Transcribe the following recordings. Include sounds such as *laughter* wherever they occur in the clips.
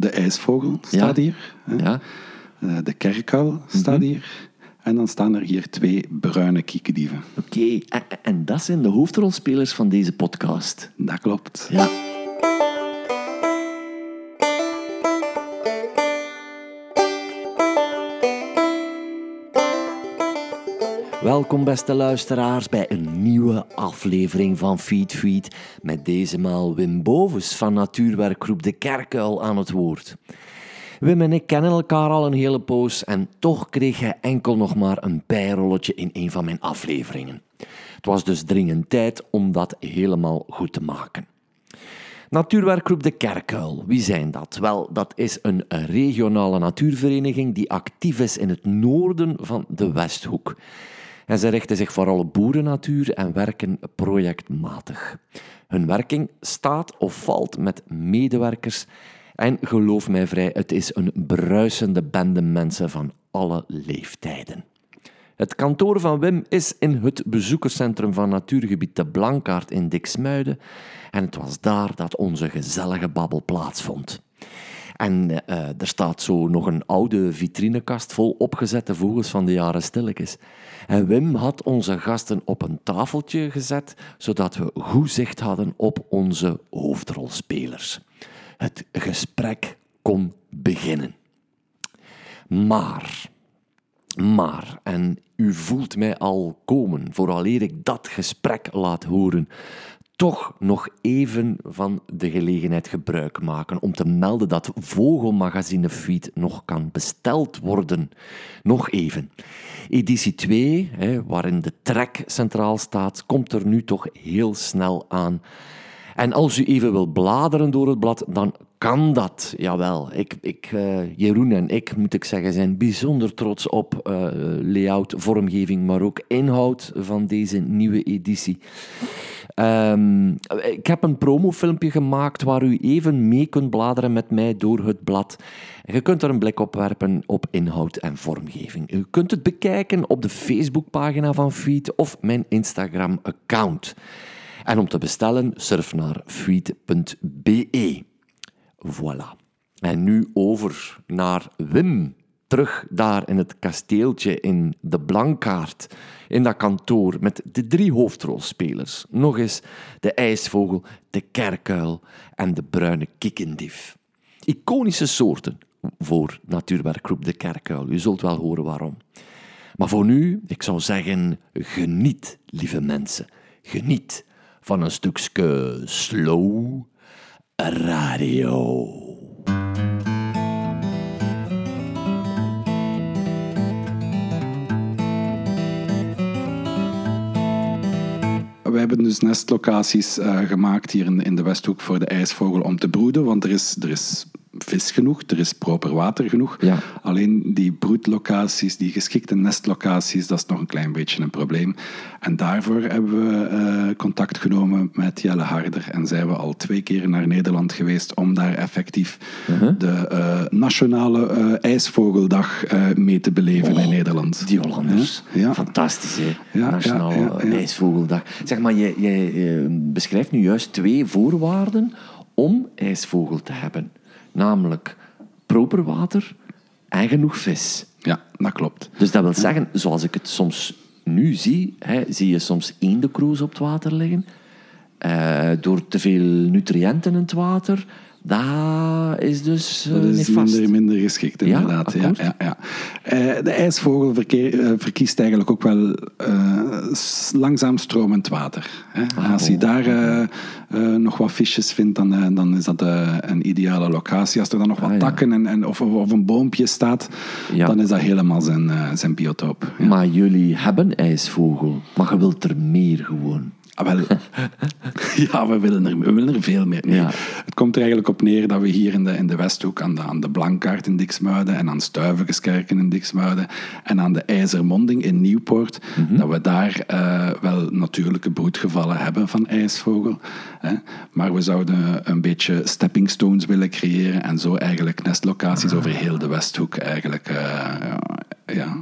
de ijsvogel staat Ja. hier. Ja. Eh, de kerkuil staat Mhm. hier. En dan staan er hier twee bruine kiekendieven. Oké, en, en dat zijn de hoofdrolspelers van deze podcast. Dat klopt. Ja. Welkom beste luisteraars bij een nieuwe aflevering van Feed Feed met deze maal Wim Bovens van natuurwerkgroep De Kerkuil aan het woord. Wim en ik kennen elkaar al een hele poos en toch kreeg hij enkel nog maar een bijrolletje in een van mijn afleveringen. Het was dus dringend tijd om dat helemaal goed te maken. Natuurwerkgroep De Kerkuil, wie zijn dat? Wel, dat is een regionale natuurvereniging die actief is in het noorden van de Westhoek. En ze richten zich vooral op boerennatuur en werken projectmatig. Hun werking staat of valt met medewerkers en geloof mij vrij, het is een bruisende bende mensen van alle leeftijden. Het kantoor van Wim is in het bezoekerscentrum van natuurgebied De Blankaart in Diksmuiden. En het was daar dat onze gezellige babbel plaatsvond. En eh, er staat zo nog een oude vitrinekast vol opgezette vogels van de jaren stilletjes. En Wim had onze gasten op een tafeltje gezet, zodat we goed zicht hadden op onze hoofdrolspelers. Het gesprek kon beginnen. Maar maar, en u voelt mij al komen, vooraleer ik dat gesprek laat horen, toch nog even van de gelegenheid gebruik maken om te melden dat Vogelmagazine Feed nog kan besteld worden. Nog even. Editie 2, hè, waarin de trek centraal staat, komt er nu toch heel snel aan. En als u even wil bladeren door het blad, dan kan dat. Jawel, ik, ik, eh, Jeroen en ik, moet ik zeggen, zijn bijzonder trots op eh, layout, vormgeving, maar ook inhoud van deze nieuwe editie. Ehm, ik heb een promofilmpje gemaakt waar u even mee kunt bladeren met mij door het blad. Je kunt er een blik op werpen op inhoud en vormgeving. U kunt het bekijken op de Facebookpagina van Feed of mijn Instagram-account. En om te bestellen, surf naar feed.be. Voilà. En nu over naar Wim. Terug daar in het kasteeltje in de Blankaart, in dat kantoor met de drie hoofdrolspelers. Nog eens de ijsvogel, de kerkuil en de bruine kikkendief. Iconische soorten voor natuurwerkgroep De Kerkuil. U zult wel horen waarom. Maar voor nu, ik zou zeggen, geniet, lieve mensen. Geniet van een stukje slow radio. We hebben dus nestlocaties eh, gemaakt hier in, in de Westhoek voor de ijsvogel om te broeden, want er is, er is vis genoeg, er is proper water genoeg. Ja. Alleen die broedlocaties, die geschikte nestlocaties, dat is nog een klein beetje een probleem. En daarvoor hebben we eh, contact genomen met Jelle Harder en zijn we al twee keer naar Nederland geweest om daar effectief Uh-huh. de eh, nationale eh, ijsvogeldag mee te beleven in Nederland. Oh, Die Hollanders. Ja. Fantastisch, hè? Ja, Nationale. IJsvogeldag. Zeg maar, je, je, je beschrijft nu juist twee voorwaarden om ijsvogel te hebben. Namelijk proper water en genoeg vis. Ja, dat klopt. Dus dat wil zeggen, zoals ik het soms nu zie, hè, zie je soms eendekroes op het water liggen. Eh, door te veel nutriënten in het water. Dat is dus uh, Dat is nefast. minder, minder geschikt, inderdaad. Ja, ja, ja. Eh, de ijsvogel verkeer- eh, verkiest eigenlijk ook wel eh, langzaam stromend water. Hè. Ah, als hij daar eh, eh, nog wat visjes vindt, dan, eh, dan is dat eh, een ideale locatie. Als er dan nog wat Ah, takken en, en, of, of, een boompje staat, dan is dat helemaal zijn, eh, zijn biotoop. Ja. Maar jullie hebben ijsvogel. Maar je wilt er meer gewoon. Ah, wel, *laughs* ja, we willen, er, we willen er veel meer. Nee, Ja. Het komt er eigenlijk op neer dat we hier in de, in de Westhoek aan de, aan de Blankaart in Diksmuiden en aan Stuiverskerken in Diksmuiden en aan de IJzermonding in Nieuwpoort, dat we daar eh, wel natuurlijke broedgevallen hebben van ijsvogel. Hè. Maar we zouden een beetje stepping stones willen creëren en zo eigenlijk nestlocaties over heel de Westhoek eigenlijk eh, ja,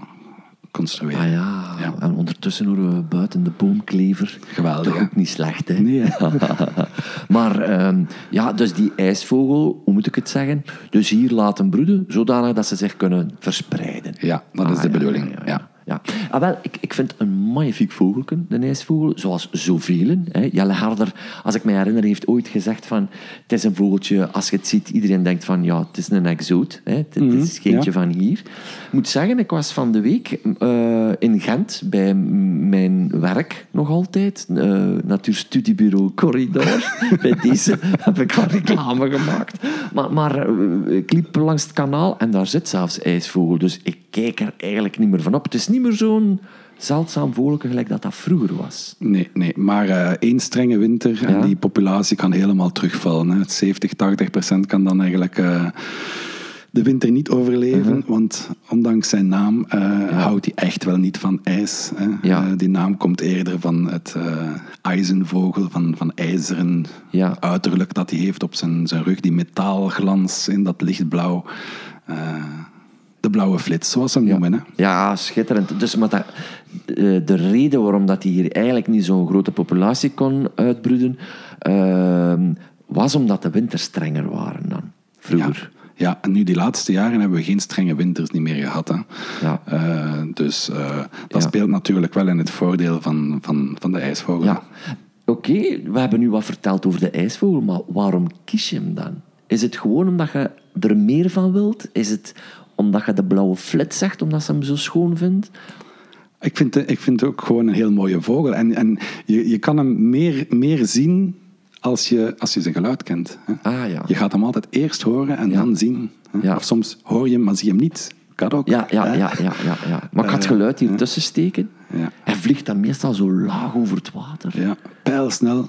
construeren. Ah ja. Ja. en ondertussen horen we buiten de boomklever. Geweldig, Toch ook niet slecht, hè? Nee, hè? *laughs* maar ehm, ja, dus die ijsvogel, hoe moet ik het zeggen? Dus hier laten broeden, zodanig dat ze zich kunnen verspreiden. Ja, dat is Ah, de ja, bedoeling. ja, ja, Ja. ja. Ah, wel, ik, ik vind een magnifiek vogelken, de ijsvogel, zoals zoveel. Hè. Jelle Harder, als ik me herinner, heeft ooit gezegd van het is een vogeltje, als je het ziet, iedereen denkt van ja, het is een exoot. Hè. Het, het is geentje van hier. Ik moet zeggen, ik was van de week eh, in Gent bij mijn werk nog altijd, eh, Natuurstudiebureau Corridor. *laughs* bij deze heb ik al reclame gemaakt. Maar, maar eh, ik liep langs het kanaal en daar zit zelfs ijsvogel. Dus ik kijk er eigenlijk niet meer van op. Het is niet meer zo'n zeldzaam vogelke gelijk dat dat vroeger was. Nee, nee, maar eh, één strenge winter en Ja. die populatie kan helemaal terugvallen. Hè. 70, 80 procent kan dan eigenlijk eh, de winter niet overleven. Uh-huh. Want ondanks zijn naam eh, houdt hij echt wel niet van ijs. Hè. Ja. Die naam komt eerder van het ijzenvogel, van, van ijzeren Ja. uiterlijk dat hij heeft op zijn, zijn rug. Die metaalglans in dat lichtblauw. De blauwe flits, zoals ze hem noemen. Hè. Ja, schitterend. Dus maar dat, eh, de reden waarom dat hij hier eigenlijk niet zo'n grote populatie kon uitbroeden, ehm, was omdat de winters strenger waren dan vroeger. Ja, en nu die laatste jaren hebben we geen strenge winters niet meer gehad. Hè. Ja. Eh, dus eh, dat Ja. speelt natuurlijk wel in het voordeel van, van, van de ijsvogel. Ja. Oké, we hebben nu wat verteld over de ijsvogel, maar waarom kies je hem dan? Is het gewoon omdat je er meer van wilt? Is het omdat je de blauwe flits zegt, omdat ze hem zo schoon vindt? Ik, vind, het- ik vind het ook gewoon een heel mooie vogel. En, en je, je kan hem meer, meer zien als je, als je zijn geluid kent. Hè. Ah ja. Je gaat hem altijd eerst horen en Ja. dan zien. hè. Ja. Of soms hoor je hem, maar zie je hem niet. Kan ook. Ja, ja, hè. ja, ja, ja, ja. Maar ik ga het geluid hier tussen steken. Ja. Hij vliegt dan meestal zo laag over het water. Ja, pijlsnel.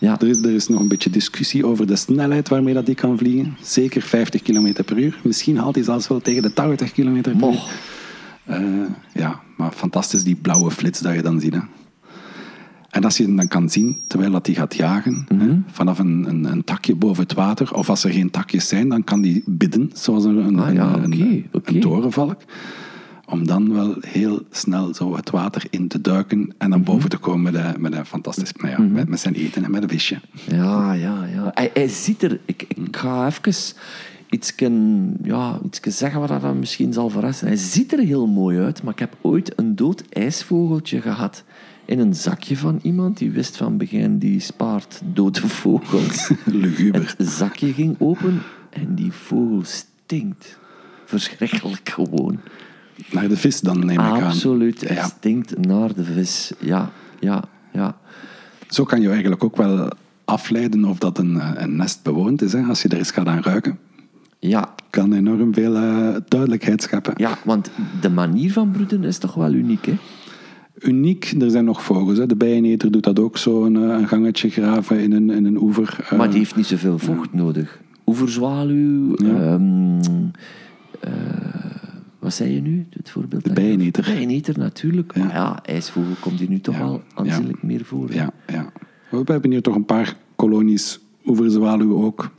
Ja. Er is, er is nog een beetje discussie over de snelheid waarmee dat die kan vliegen. Zeker 50 km per uur. Misschien haalt hij zelfs wel tegen de 80 km per uur. Eh, ja, maar fantastisch die blauwe flits dat je dan ziet. Hè. En als je hem dan kan zien terwijl dat hij gaat jagen, Mhm. hè, vanaf een, een, een takje boven het water, of als er geen takjes zijn, dan kan die bidden, zoals een, een, Ah, ja, een torenvalk. Om dan wel heel snel zo het water in te duiken en Mhm. dan boven te komen met, een- met, een fantastisch, nou ja, met, met zijn eten en met een visje. Ja, ja, ja. Hij, hij ziet er... Ik, ik ga even iets, ja, iets zeggen wat dat misschien zal verrassen. Hij ziet er heel mooi uit, maar ik heb ooit een dood ijsvogeltje gehad in een zakje van iemand die wist van begin, die spaart dode vogels. *laughs* Luguber. Het zakje ging open en die vogel stinkt. Verschrikkelijk gewoon. Naar de vis dan, neem ik aan. Absoluut. Hij Ja. stinkt naar de vis. Ja, ja, ja. Zo kan je eigenlijk ook wel afleiden of dat een, eh, een nest bewoond is. Hè. Als je er eens gaat aan ruiken, Ja, kan enorm veel eh, duidelijkheid scheppen. Ja, want de manier van broeden is toch wel uniek, hè? Uniek, er zijn nog vogels. Hè. De bijeneter doet dat ook zo, een, eh, een gangetje graven in een, in een oever. Maar die heeft niet zoveel vocht nodig. Oeverzwaluw, ehm, eh, wat zei je nu? Het voorbeeld De bijeneter. De bijeneter, natuurlijk. Maar ja, ijsvogel komt hier nu toch Ja, wel aanzienlijk meer voor. Ja, ja. We hebben hier toch een paar kolonies oeverzwaluwen ook.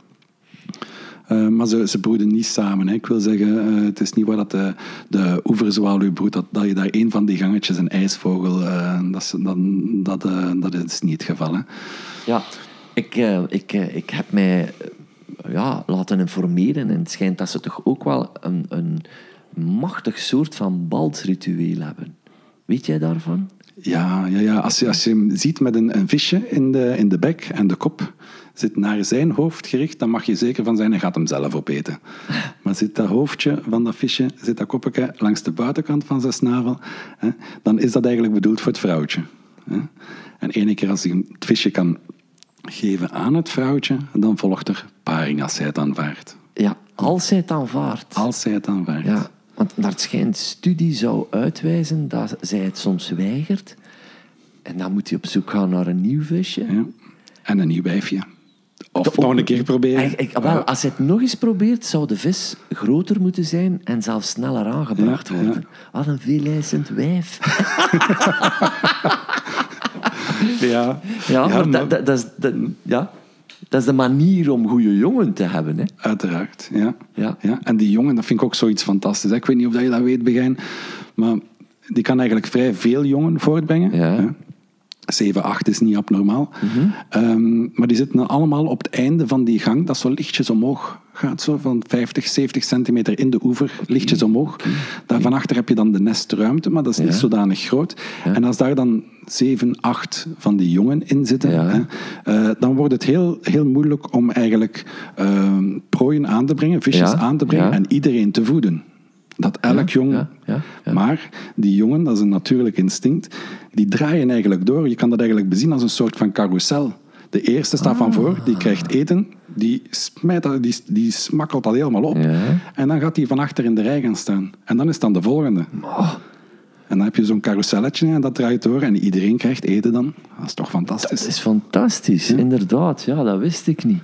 Eh, maar ze, ze broeden niet samen. Hè. Ik wil zeggen, eh, het is niet waar dat de, de oeverzwaluw broedt, dat, dat je daar één van die gangetjes een ijsvogel, eh, dat, is, dan, dat, dat is niet het geval. Hè. Ja, ik, ik, ik heb mij ja, laten informeren en het schijnt dat ze toch ook wel een, een machtig soort van balsritueel hebben. Weet jij daarvan? Ja, ja, ja. Als, je, als je hem ziet met een, een visje in de, in de bek en de kop zit naar zijn hoofd gericht, dan mag je zeker van zijn, hij gaat hem zelf opeten. *laughs* Maar zit dat hoofdje van dat visje, zit dat koppetje langs de buitenkant van zijn snavel, hè, dan is dat eigenlijk bedoeld voor het vrouwtje. Hè. En ene keer als hij het visje kan geven aan het vrouwtje, dan volgt er paring als zij het aanvaardt. Ja, als zij het aanvaardt. Als zij het aanvaardt. Ja, want naar het schijnt studie zou uitwijzen dat zij het soms weigert. En dan moet hij op zoek gaan naar een nieuw visje. Ja. En een nieuw wijfje. Of De- nog een keer proberen. Ik- ik- wel, als hij het nog eens probeert, zou de vis groter moeten zijn en zelfs sneller aangebracht Ja, worden. Wat een veelijzend wijf. *laughs* Ja, Ja, maar, maar- dat, is, ja, dat is de manier om goede jongen te hebben. Hè. Uiteraard, ja. Ja. En die jongen, dat vind ik ook zoiets fantastisch. hè. Ik weet niet of dat je dat weet, Begijn, maar die kan eigenlijk vrij veel jongen voortbrengen. Ja. hè. 7, 8 is niet abnormaal. Ehm, maar die zitten allemaal op het einde van die gang, dat zo lichtjes omhoog gaat, zo van 50, 70 centimeter in de oever, lichtjes omhoog. Daar van achter heb je dan de nestruimte, maar dat is niet Ja. zodanig groot. En als daar dan 7, 8 van die jongen in zitten, Ja. hè, eh, dan wordt het heel, heel moeilijk om eigenlijk ehm, prooien aan te brengen, visjes aan te brengen en iedereen te voeden. Dat elk jong maar die jongen, dat is een natuurlijk instinct, die draaien eigenlijk door. Je kan dat eigenlijk bezien als een soort van carousel. De eerste staat Ah. van voor, die krijgt eten, die, smijt dat, die, die smakkelt dat helemaal op. Ja. En dan gaat die van achter in de rij gaan staan. En dan is dan de volgende. En dan heb je zo'n carouselletje en dat draait door en iedereen krijgt eten dan. Dat is toch fantastisch. Dat is fantastisch, inderdaad. Ja, dat wist ik niet.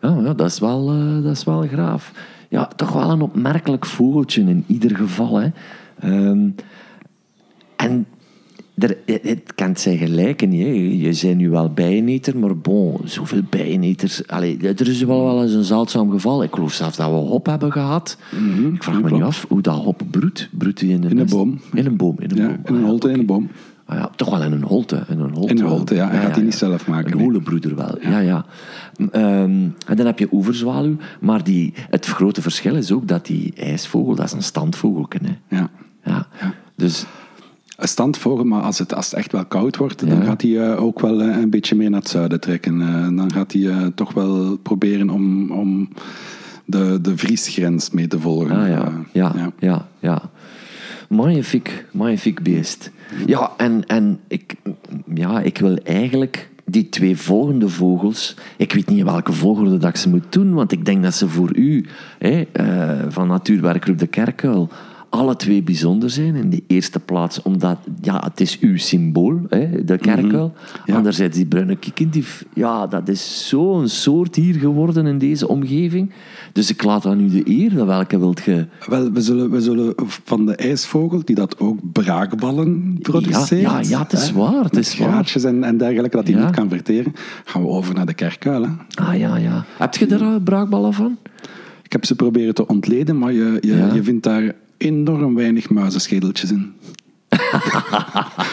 Ja, ja dat, is wel, eh, dat is wel graaf. Ja, toch wel een opmerkelijk vogeltje in ieder geval. Hè. Ehm, en er, het kan zijn gelijken niet. Hè. Je bent nu wel bijeneter, maar bon, zoveel bijeneters... Allee, er is wel wel eens een zeldzaam geval. Ik geloof zelfs dat we hop hebben gehad. ik vraag me niet af hoe dat hop broedt. Broedt hij in een, In een nest? boom. In een boom. In een, Ja, boom. in een Ah, holte, in een boom. Ah ja, toch wel in een holte. In een holte, In een holte, ja. Hij gaat die niet zelf maken, Een holenbroeder wel, ja. ja. Ehm, en dan heb je oeverzwaluw. Maar die, het grote verschil is ook dat die ijsvogel, dat is een standvogelke. Hè. Ja. Ja. Dus Een standvogel, maar als het, als het echt wel koud wordt, dan gaat hij eh, ook wel eh, een beetje meer naar het zuiden trekken. Eh, dan gaat hij toch wel proberen om, om de, de vriesgrens mee te volgen. Ah ja, ja, ja, ja. ja. Magnifiek, magnifiek beest. Ja, en, en ik, ja, ik wil eigenlijk die twee volgende vogels... Ik weet niet welke volgorde dat ik ze moet doen, want ik denk dat ze voor u, hè, van Natuurwerkgroep De Kerkuil, alle twee bijzonder zijn. In de eerste plaats omdat ja, het is uw symbool, hè, de kerkuil. Ja. Anderzijds die bruine kikkendief. Ja, dat is zo'n soort hier geworden in deze omgeving. Dus ik laat aan u de eer. Welke wilt je... Wel, we zullen, we zullen van de ijsvogel, die dat ook braakballen produceert. Ja, ja, ja, het is hè, waar, het is waar. en, en dergelijke, dat hij Ja. niet kan verteren. Gaan we over naar de kerkuil. Hè. Ah ja, ja. Heb je uh, braakballen van? Ik heb ze proberen te ontleden, maar je, je, je vindt daar enorm weinig muizenschedeltjes in.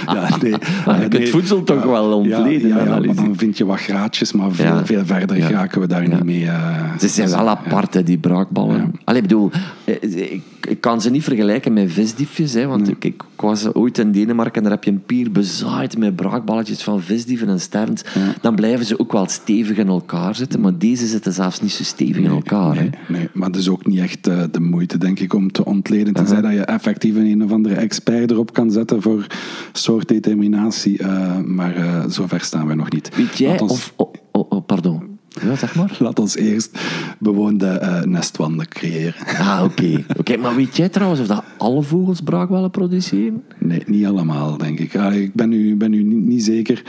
Ja, nee. Je Eh, kunt nee. voedsel toch wel ontleden, Ja, ja, dan vind je wat graatjes, maar veel, veel verder Ja. geraken we daar niet mee. eh. Ze zijn wel apart, hè, die braakballen. Allee, ik bedoel, eh, ik, ik kan ze niet vergelijken met visdiefjes, hè, want ik, ik was ooit in Denemarken en daar heb je een pier bezaaid met braakballetjes van visdieven en sterns. Dan blijven ze ook wel stevig in elkaar zitten, maar deze zitten zelfs niet zo stevig in elkaar. hè. Nee, maar het is ook niet echt de moeite, denk ik, om te ontleden. Tenzij dat je effectief een, een of andere expert erop kan zetten voor soortdeterminatie. eh, maar eh zover staan we nog niet. Weet jij, ons, of... Oh, oh, oh, pardon. Ja, zeg maar. laat ons eerst bewoonde eh, nestwanden creëren. Ah, oké. Oké, maar weet jij trouwens of dat alle vogels braakballen produceren? Nee, niet allemaal, denk ik. Ah, ik ben nu, ben nu niet, niet zeker,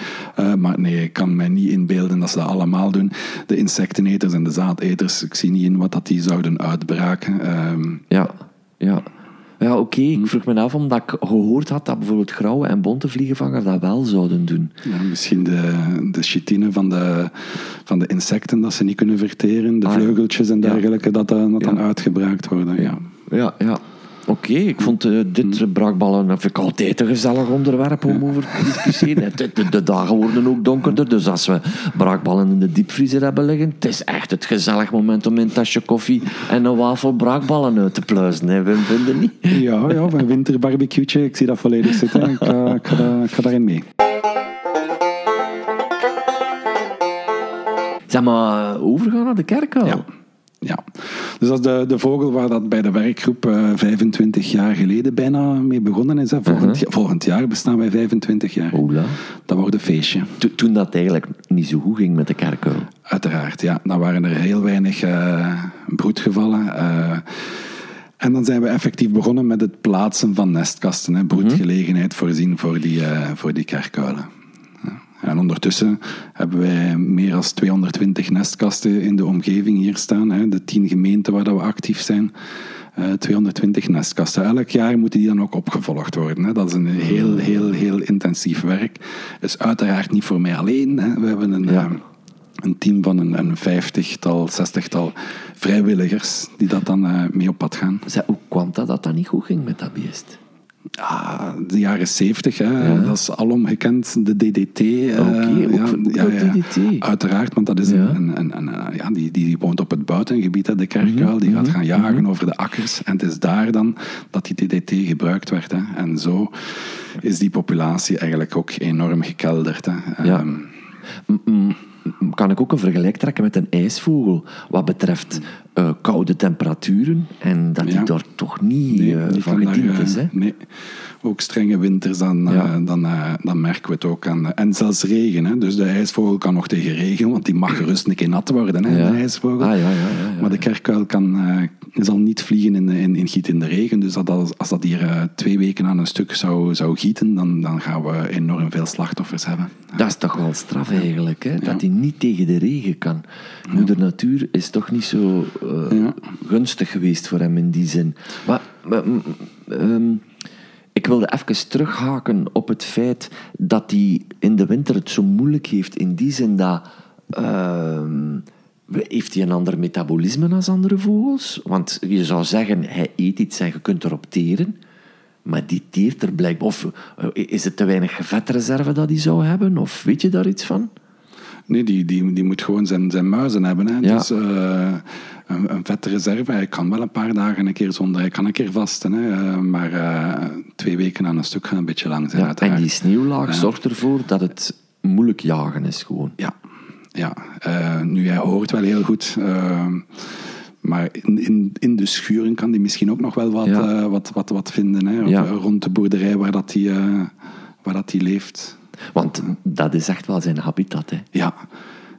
maar nee, ik kan mij niet inbeelden dat ze dat allemaal doen. De insecteneters en de zaadeters, ik zie niet in wat dat die zouden uitbraken. Ehm, Ja, ja. Ja, oké. Hm. Ik vroeg me af omdat ik gehoord had dat bijvoorbeeld grauwe en bonte vliegenvanger dat wel zouden doen. ja, misschien de, de chitine van de, van de insecten dat ze niet kunnen verteren, de Ah, vleugeltjes en Ja. dergelijke, dat, eh, dat dan Ja. uitgebraakt worden. Ja. Ja, ja. Oké, ik vond eh, dit Hm. braakballen vind ik altijd een gezellig onderwerp om over te discussiëren. de, de, de dagen worden ook donkerder, dus als we braakballen in de diepvriezer hebben liggen, het is echt het gezellig moment om een tasje koffie en een wafel braakballen uit te pluizen. Hè, Wim, vind je niet? Ja, ja, een winterbarbecue'tje, ik zie dat volledig zitten. Ik ga, ik ga, ik ga daarin mee. Zeg maar, eh, overgaan naar de kerk al. Ja. Ja, dus dat is de, de vogel waar dat bij de werkgroep eh, 25 jaar geleden bijna mee begonnen is. Hè. Volgend, ja- volgend jaar bestaan wij 25 jaar. Oela. Dat wordt een feestje. To- Toen dat eigenlijk niet zo goed ging met de kerkuil. Uiteraard, ja. Dan waren er heel weinig eh, broedgevallen. eh, en dan zijn we effectief begonnen met het plaatsen van nestkasten. Hè. Broedgelegenheid voorzien voor die, voor die kerkuilen. En ondertussen hebben wij meer dan 220 nestkasten in de omgeving hier staan. Hè. De 10 gemeenten waar dat we actief zijn. Eh, 220 nestkasten. Elk jaar moeten die dan ook opgevolgd worden. Hè. Dat is een heel, heel, heel intensief werk. is uiteraard niet voor mij alleen. Hè. We hebben een... Ja. eh, een team van een, een vijftigtal, zestigtal vrijwilligers die dat dan eh, mee op pad gaan. Zeg, hoe kwam dat dat dat niet goed ging met dat beest? Ah, de jaren zeventig, hè. dat is alom gekend, de DDT. eh, ook ja, ja. DDT. Uiteraard, want dat is Ja. een, een, een, een- ja, die, die woont op het buitengebied, hè, de kerkuil. Die gaat gaan jagen over de akkers. En het is daar dan dat die DDT gebruikt werd. Hè. En zo is die populatie eigenlijk ook enorm gekelderd. Hè. Ja. Ehm, kan ik ook een vergelijk trekken met een ijsvogel wat betreft eh, koude temperaturen en dat Ja. die daar toch niet Nee, eh, van daar, gediend eh, is. Hè? Nee, ook strenge winters, dan, eh, dan, eh, dan merken we het ook aan. eh, en zelfs regen. Hè. Dus de ijsvogel kan nog tegen regen, want die mag gerust een keer nat worden, hè, Ja. de ijsvogel. Ah, ja, ja, ja, ja, maar de kerkuil kan, eh, zal niet vliegen in, in, in giet in de regen. Dus dat, als, als dat hier eh, twee weken aan een stuk zou, zou gieten, dan, dan gaan we enorm veel slachtoffers hebben. Dat is toch wel straf eigenlijk, hè? dat hij niet tegen de regen kan. Moeder Natuur is toch niet zo eh, Ja. gunstig geweest voor hem in die zin. Maar, maar, ehm, ik wilde even terughaken op het feit dat hij in de winter het zo moeilijk heeft. In die zin dat... ehm, heeft hij een ander metabolisme als andere vogels? Want je zou zeggen, hij eet iets en je kunt erop teren. Maar die teert er blijkbaar... Of eh, is het te weinig vetreserve dat hij zou hebben? Of weet je daar iets van? Nee, die, die, die moet gewoon zijn, zijn muizen hebben. Hè. Ja. Dus eh, een, een vette reserve. Hij kan wel een paar dagen een keer zonder. Hij kan een keer vasten. Hè. Eh, maar eh, twee weken aan een stuk gaan een beetje lang zijn. Ja, en die sneeuwlaag zorgt ervoor dat het moeilijk jagen is gewoon. Ja, ja. Eh, nu, hij hoort wel heel goed. maar in, in, in de schuren kan hij misschien ook nog wel wat, Ja. wat, wat, wat vinden. Hè. Of, Ja. rond de boerderij waar dat hij, eh, waar dat hij leeft. Want dat is echt wel zijn habitat. Hè. Ja.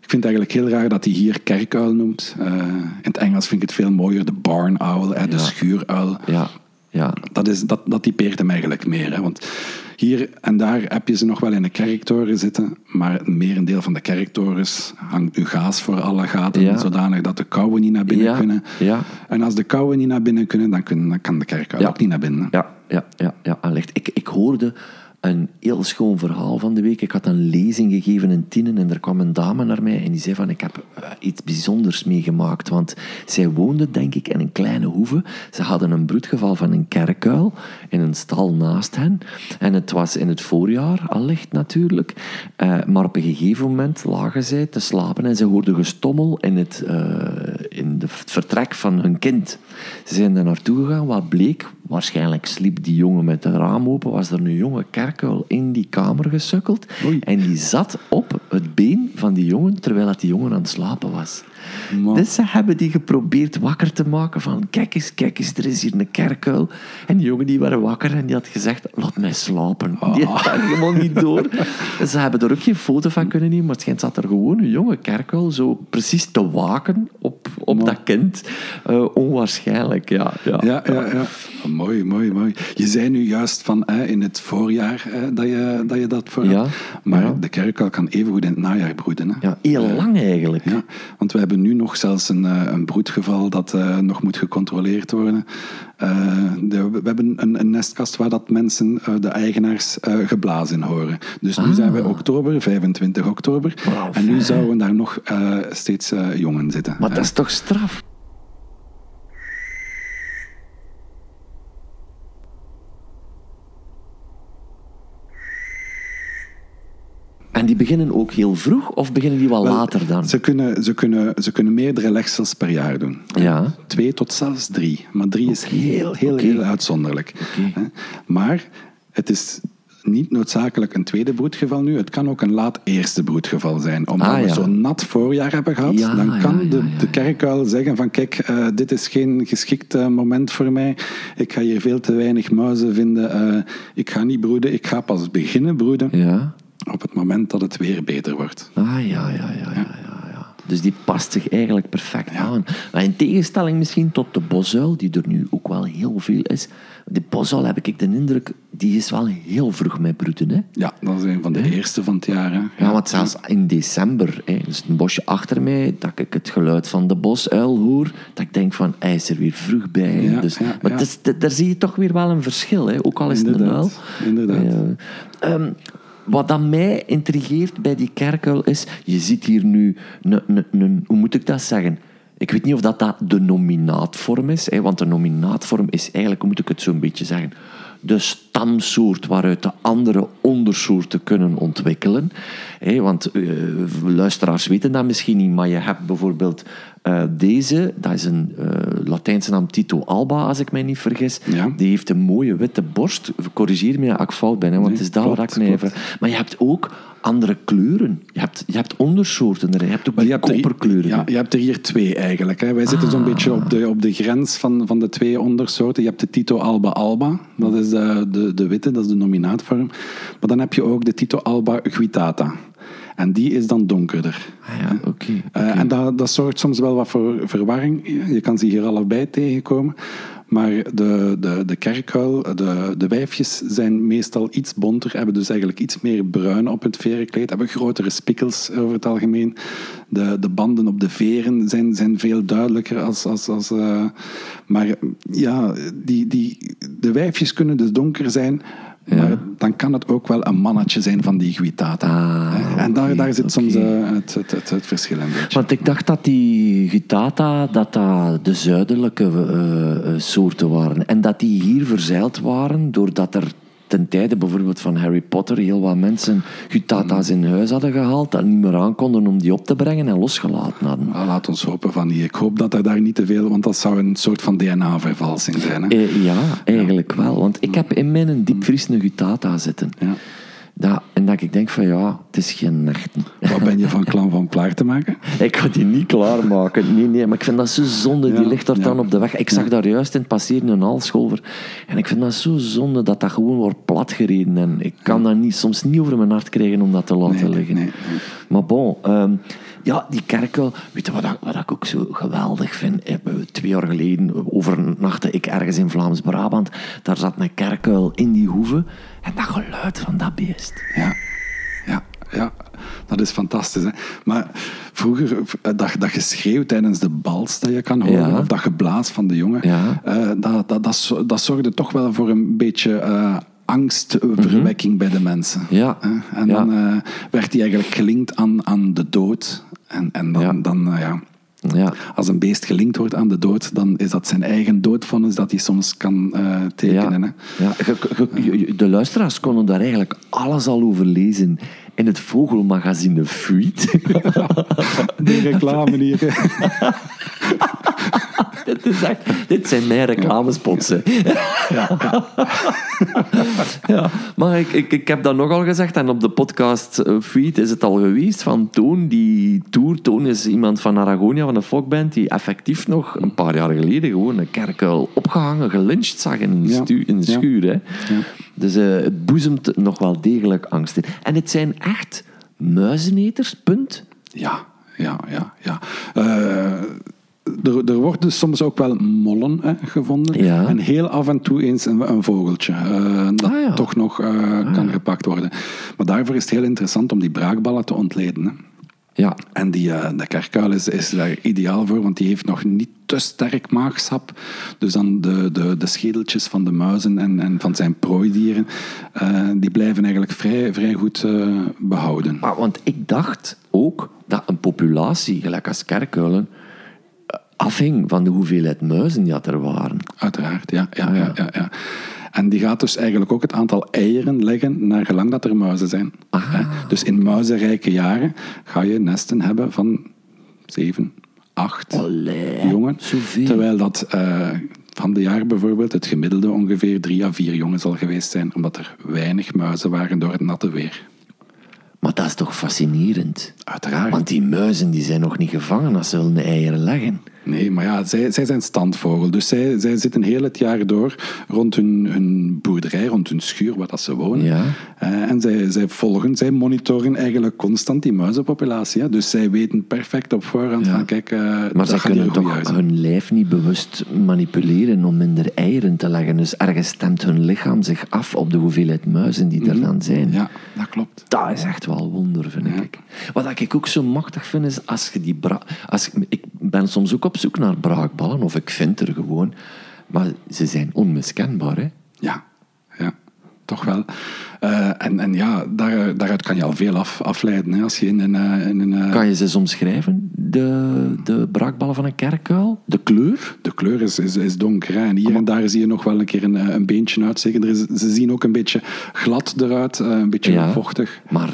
Ik vind het eigenlijk heel raar dat hij hier kerkuil noemt. Eh, in het Engels vind ik het veel mooier, de barn owl, hè, de Ja. schuuruil. Ja, ja. Dat, is, dat, dat typeert hem eigenlijk meer. Hè? Want hier en daar heb je ze nog wel in de kerktoren zitten, maar een merendeel van de kerktorens hangt nu gaas voor alle gaten, Ja. zodanig dat de kauwen niet naar binnen Ja, kunnen. ja. En als de kauwen niet naar binnen kunnen, dan, dan kan de kerkuil ook niet naar binnen. Ja, ja, ja, ja. Ik, ik hoorde een heel schoon verhaal van de week. Ik had een lezing gegeven in Tienen en er kwam een dame naar mij en die zei van ik heb eh, iets bijzonders meegemaakt. Want zij woonde, denk ik, in een kleine hoeve. Ze hadden een broedgeval van een kerkuil in een stal naast hen. En het was in het voorjaar, allicht natuurlijk. Eh, maar op een gegeven moment lagen zij te slapen en ze hoorden gestommel in het, eh, het vertrek van hun kind. Ze zijn daar naartoe gegaan, wat bleek, waarschijnlijk sliep die jongen met het raam open, was er een jonge kerkuil in die kamer gesukkeld. Oei. En die zat op het been van die jongen, terwijl dat die jongen aan het slapen was. Man. Dus ze hebben die geprobeerd wakker te maken van kijk eens, kijk eens, er is hier een kerkuil. En die jongen die waren wakker en die had gezegd, laat mij slapen. Die had dat helemaal niet door. *laughs* Ze hebben er ook geen foto van kunnen nemen, maar het schijnt zat er gewoon een jonge kerkuil zo precies te waken op, op dat kind. Eh, onwaarschijnlijk, ja. ja. Ja, ja, ja. Mooi, mooi, mooi. Je zei nu juist van hè, in het voorjaar hè, dat, je, dat je dat voor Ja, had. Maar de kerkuil kan evengoed in het najaar broeden. Hè. Ja, heel lang eigenlijk. Ja, want we hebben nu nog zelfs een, eh, een broedgeval dat eh, nog moet gecontroleerd worden. Eh, de- we hebben een, een nestkast waar dat mensen, de eigenaars, geblazen horen. Dus nu Ah. zijn we oktober, 25 oktober. En nu zouden daar nog steeds jongen zitten. Maar dat is toch straf? En die beginnen ook heel vroeg of beginnen die wel wel, later dan? Ze kunnen, ze, kunnen, ze kunnen meerdere legsels per jaar doen. Ja. Twee tot zelfs drie. Maar drie is heel, heel, heel uitzonderlijk. Hè. Maar het is niet noodzakelijk een tweede broedgeval nu. Het kan ook een laat eerste broedgeval zijn. Omdat Ah, we ja. zo'n nat voorjaar hebben gehad, Ja, dan kan ja, de, de kerkuil zeggen van kijk, eh, dit is geen geschikt eh, moment voor mij. Ik ga hier veel te weinig muizen vinden. Eh, ik ga niet broeden. Ik ga pas beginnen broeden Ja. Op het moment dat het weer beter wordt. Ah, ja, ja, ja, ja, ja, ja. Dus die past zich eigenlijk perfect aan. Maar in tegenstelling misschien tot de bosuil, die er nu ook wel heel veel is. De bosuil heb ik de indruk, die is wel heel vroeg met broeden, hè? Ja, dat is een van de eerste van het jaar. Hè. Ja, want zelfs in december, hè, dus een bosje achter mij, dat ik het geluid van de bosuil hoor, dat ik denk van, hij is er weer vroeg bij. Ja, dus, ja, maar is- daar zie je toch weer wel een verschil, hè, ook al is het een uil. Inderdaad, inderdaad. Wat dan mij intrigeert bij die kerkuil is, je ziet hier nu, een, hoe moet ik dat zeggen? Ik weet niet of dat, dat de nominaatvorm is, hè, want de nominaatvorm is eigenlijk, hoe moet ik het zo'n beetje zeggen, de stamsoort waaruit de andere ondersoorten kunnen ontwikkelen. Want eh, luisteraars weten dat misschien niet, maar je hebt bijvoorbeeld eh, deze, dat is een eh, Latijnse naam Tito alba, als ik mij niet vergis. Ja. Die heeft een mooie witte borst. Corrigeer me als ik fout ben, hè, want Nee, het is daar waar ik mij even... Maar je hebt ook andere kleuren. Je hebt, je hebt ondersoorten er. Je hebt ook Maar die er, koperkleuren. ja, je hebt er hier twee eigenlijk. Hè. Wij zitten zo'n beetje op de, op de grens van, van de twee ondersoorten. Je hebt de Tito Alba Alba, dat is de, de, de witte, dat is de nominaatvorm. Maar dan heb je ook de Tito Alba Guitata. En die is dan donkerder. Ah ja, oké. Eh, en dat, dat zorgt soms wel wat voor verwarring. Je kan ze hier allebei tegenkomen. Maar de, de, de kerkuil, de, de wijfjes zijn meestal iets bonter, hebben dus eigenlijk iets meer bruin op het verenkleed, hebben grotere spikkels over het algemeen. De, de banden op de veren zijn, zijn veel duidelijker. Als, als, als, eh, maar ja, die, die, de wijfjes kunnen dus donker zijn, maar dan kan het ook wel een mannetje zijn van die guitata. Ah, en daar, daar zit soms eh, het, het, het, het verschil beetje. Want ik dacht dat die Gutata dat dat de zuidelijke eh, eh, soorten waren. En dat die hier verzeild waren doordat er ten tijde bijvoorbeeld van Harry Potter heel wat mensen Gutata's in huis hadden gehaald, dat niet meer aankonden om die op te brengen en losgelaten hadden. Laat ons hopen van niet. Ik hoop dat er daar niet te veel, want dat zou een soort van DNA-vervalsing zijn. Hè? Eh, ja, eigenlijk wel. Want ik heb in mijn diepvries een Gutata zitten. Ja. Dat, en dat ik denk van ja, het is geen nachten. Wat ben je van klan van Plaar te maken? *laughs* Ik ga die niet klaarmaken. Nee, nee, maar ik vind dat zo zonde. Die ligt daar ja. dan op de weg. Ik zag daar juist in het passeren een halscholver. En ik vind dat zo zonde dat dat gewoon wordt platgereden. En ik kan dat niet, soms niet over mijn hart krijgen om dat te laten Nee, liggen. nee, nee. Maar bon, ehm, ja, die kerkel, weet je wat, ik- wat ik ook zo geweldig vind? Eh, Twee jaar geleden overnachtte ik ergens in Vlaams-Brabant. Daar zat een kerkuil in die hoeve. En dat geluid van dat beest. Ja, ja, ja. Dat is fantastisch. Hè? Maar vroeger, eh, dat, dat geschreeuw tijdens de bals dat je kan horen, Ja. of dat geblaas van de jongen, Ja. eh, dat, dat, dat, zo- dat zorgde toch wel voor een beetje eh, angstverwekking bij de mensen. Ja. En Ja. dan eh, werd hij eigenlijk gelinkt aan, aan de dood. En, en dan, Ja. dan eh, ja, Ja. als een beest gelinkt wordt aan de dood, dan is dat zijn eigen doodvonnis dat hij soms kan eh, tekenen. Ja, Hè? ja. ge- ge- de luisteraars konden daar eigenlijk alles al over lezen in het vogelmagazine Fuit. *laughs* Die reclame hier. *laughs* *laughs* dit, is echt, dit zijn mijn reclamespots. hè. Ja, maar ik, ik, ik heb dat nogal gezegd en op de podcast eh, Fuit is het al geweest van Toon, die tour. Toon is iemand van Aragonia, van de folkband, die effectief nog een paar jaar geleden gewoon een kerkuil opgehangen, gelyncht zag in Ja. stu- in Ja. schuur. Hè. Dus eh, het boezemt nog wel degelijk angst in. En het zijn echt muizeneters, punt. Ja, ja, ja. ja. Eh, er, er wordt dus soms ook wel mollen hè, gevonden. Ja. En heel af en toe eens een, een vogeltje. eh, dat Ah, ja. toch nog eh, kan gepakt worden. Maar daarvoor is het heel interessant om die braakballen te ontleden. Hè. Ja, En die, eh, de kerkuil is, is daar ideaal voor, want die heeft nog niet te sterk maagsap. Dus dan de, de, de schedeltjes van de muizen en, en van zijn prooidieren, die blijven eigenlijk vrij, vrij goed eh, behouden. Maar, want ik dacht ook dat een populatie, gelijk als kerkuilen, afhing van de hoeveelheid muizen die er waren. Uiteraard, ja. ja, ja. ja. En die gaat dus eigenlijk ook het aantal eieren leggen naar gelang dat er muizen zijn. Ah. Hè? Dus in muizenrijke jaren ga je nesten hebben van zeven, acht jongen. zoveel. Terwijl dat eh, van de jaar bijvoorbeeld het gemiddelde ongeveer drie à vier jongen zal geweest zijn, omdat er weinig muizen waren door het natte weer. Maar dat is toch fascinerend? Uiteraard. Want die muizen die zijn nog niet gevangen als ze hun eieren leggen. Nee, maar ja, zij, zij zijn standvogel. Dus zij, zij zitten heel het jaar door rond hun, hun boerderij, rond hun schuur waar dat ze wonen. Ja. Eh, en zij, zij volgen, zij monitoren eigenlijk constant die muizenpopulatie. hè. Dus zij weten perfect op voorhand van, kijk, eh Maar hier kunnen toch hun lijf niet bewust manipuleren om minder eieren te leggen. Dus ergens stemt hun lichaam zich af op de hoeveelheid muizen die er dan zijn. Ja, dat klopt. Dat is echt wel wonder, vind ik. Wat ik ook zo machtig vind, is als je die... Bra als, ik ben soms ook op zoek naar braakballen, of ik vind er gewoon... Maar ze zijn onmiskenbaar, hè. Ja. Toch wel. Uh, en, en ja, daar, daaruit kan je al veel af, afleiden. Hè. Als je in een, uh, in een, uh... Kan je ze eens omschrijven, de, de braakballen van een kerkuil? De kleur? De kleur is, is, is donker. Hè. En hier en daar zie je nog wel een keer een, een beentje uitsteken. Is, ze zien ook een beetje glad eruit, een beetje ja, vochtig. Maar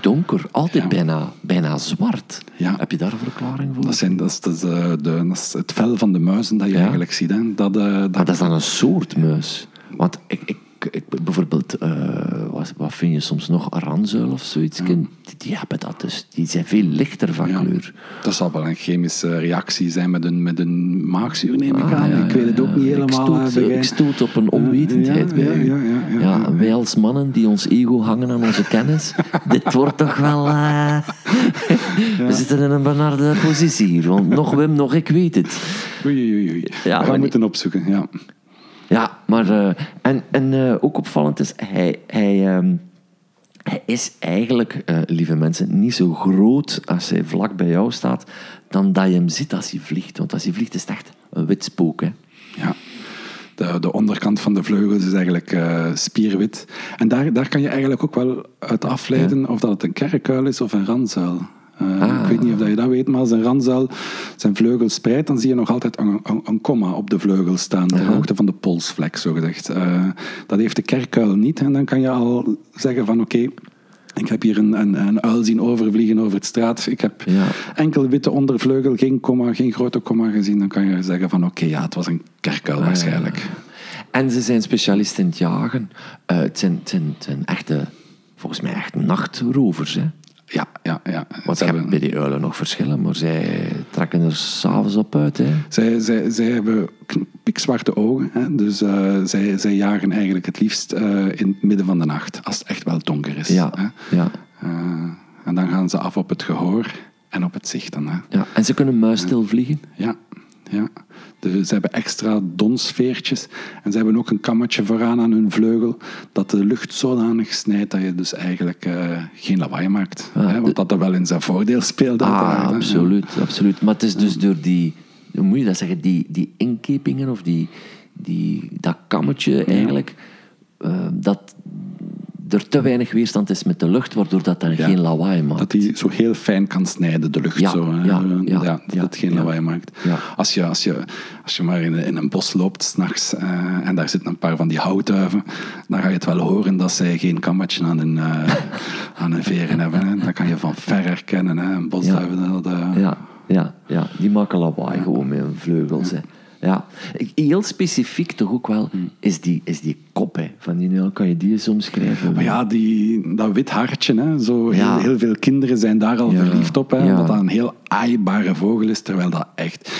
donker, altijd ja. bijna, bijna zwart. Ja. Heb je daar een verklaring voor? Dat, zijn, dat, is, dat, is, de, dat is het vel van de muizen dat je eigenlijk ziet. Hè. Dat, dat, maar dat is dan een soort muis? Want ik, ik ik, bijvoorbeeld, uh, wat, wat, vind je soms nog, ranzuil of zoiets, ja. die, hebben dat dus. Die zijn veel lichter van kleur. Dat zal wel een chemische reactie zijn met een, met een maagzuur, neem ik ah, aan. ik weet het ook niet helemaal. Ik stoot, ik stoot op een onwetendheid bij ja, ja, wij als mannen die ons ego hangen aan onze kennis, *laughs* dit wordt toch wel... Uh, *laughs* we zitten in een benarde positie hier, want nog Wim, nog ik weet het. Oei, oei, oei. Ja, we moeten opzoeken, ja. Ja, maar... Uh, en en uh, ook opvallend is, hij... hij um, hij is eigenlijk, uh, lieve mensen, niet zo groot als hij vlak bij jou staat, dan dat je hem ziet als hij vliegt. Want als hij vliegt is het echt een wit spook. Hè? Ja. De, de, onderkant van de vleugels is eigenlijk uh, spierwit. En daar, daar kan je eigenlijk ook wel uit afleiden ja. of dat het een kerkuil is of een ranzuil. Uh, ah. Ik weet niet of je dat weet, maar als een ranzuil zijn vleugels spreidt, dan zie je nog altijd een, een, een komma op de vleugel staan, ter hoogte van de polsvlek, zogezegd. Uh, dat heeft de kerkuil niet. En dan kan je al zeggen van oké, okay, ik heb hier een, een, een, uil zien overvliegen over het straat. Ik heb ja. enkel witte ondervleugel, geen komma, geen grote komma gezien. Dan kan je zeggen van oké, okay, ja, het was een kerkuil ah, waarschijnlijk. Ja. En ze zijn specialisten in het jagen. Uh, het, zijn, het, zijn, het zijn echte, volgens mij echt nachtrovers, hè? Ja, ja, ja. Want je hebt bij die uilen nog verschillen, maar zij trekken er s'avonds op uit. Hè? Zij, zij, zij hebben pikzwarte ogen, hè? dus uh, zij, zij jagen eigenlijk het liefst uh, in het midden van de nacht, als het echt wel donker is. Ja, hè? ja. Uh, en dan gaan ze af op het gehoor en op het zicht. Dan, hè? Ja, en ze kunnen muisstil vliegen? Ja, ja. De, ze hebben extra donsfeertjes en ze hebben ook een kammetje vooraan aan hun vleugel dat de lucht zodanig snijdt dat je dus eigenlijk uh, geen lawaai maakt. Ah, hè, want dat er wel in zijn voordeel speelt. Ah, absoluut, ja. absoluut. Maar het is dus door die, hoe moet je dat zeggen, die, die inkepingen of die, die, dat kammetje eigenlijk, uh, dat er te weinig weerstand is met de lucht, waardoor dat dan ja, geen lawaai maakt. Dat die zo heel fijn kan snijden, de lucht. Ja, zo, ja, ja, ja, dat het geen lawaai maakt. Als, je, als, je, als je maar in, in een bos loopt s'nachts uh, en daar zitten een paar van die houtduiven, dan ga je het wel horen dat zij geen kammetje aan hun, uh, aan hun veren hebben. Hè. Dat kan je van ver herkennen. Hè. Een bosduiven, dat... Uh, ja, ja, ja, die maken lawaai gewoon met hun vleugels. Hè. Ja, heel specifiek toch ook wel is die, is die kop hè, van die nu Kan je die eens omschrijven? Maar ja, die, dat wit hartje. Hè, zo heel, heel veel kinderen zijn daar al ja. verliefd op. Hè, Omdat dat een heel aaibare vogel is, terwijl dat echt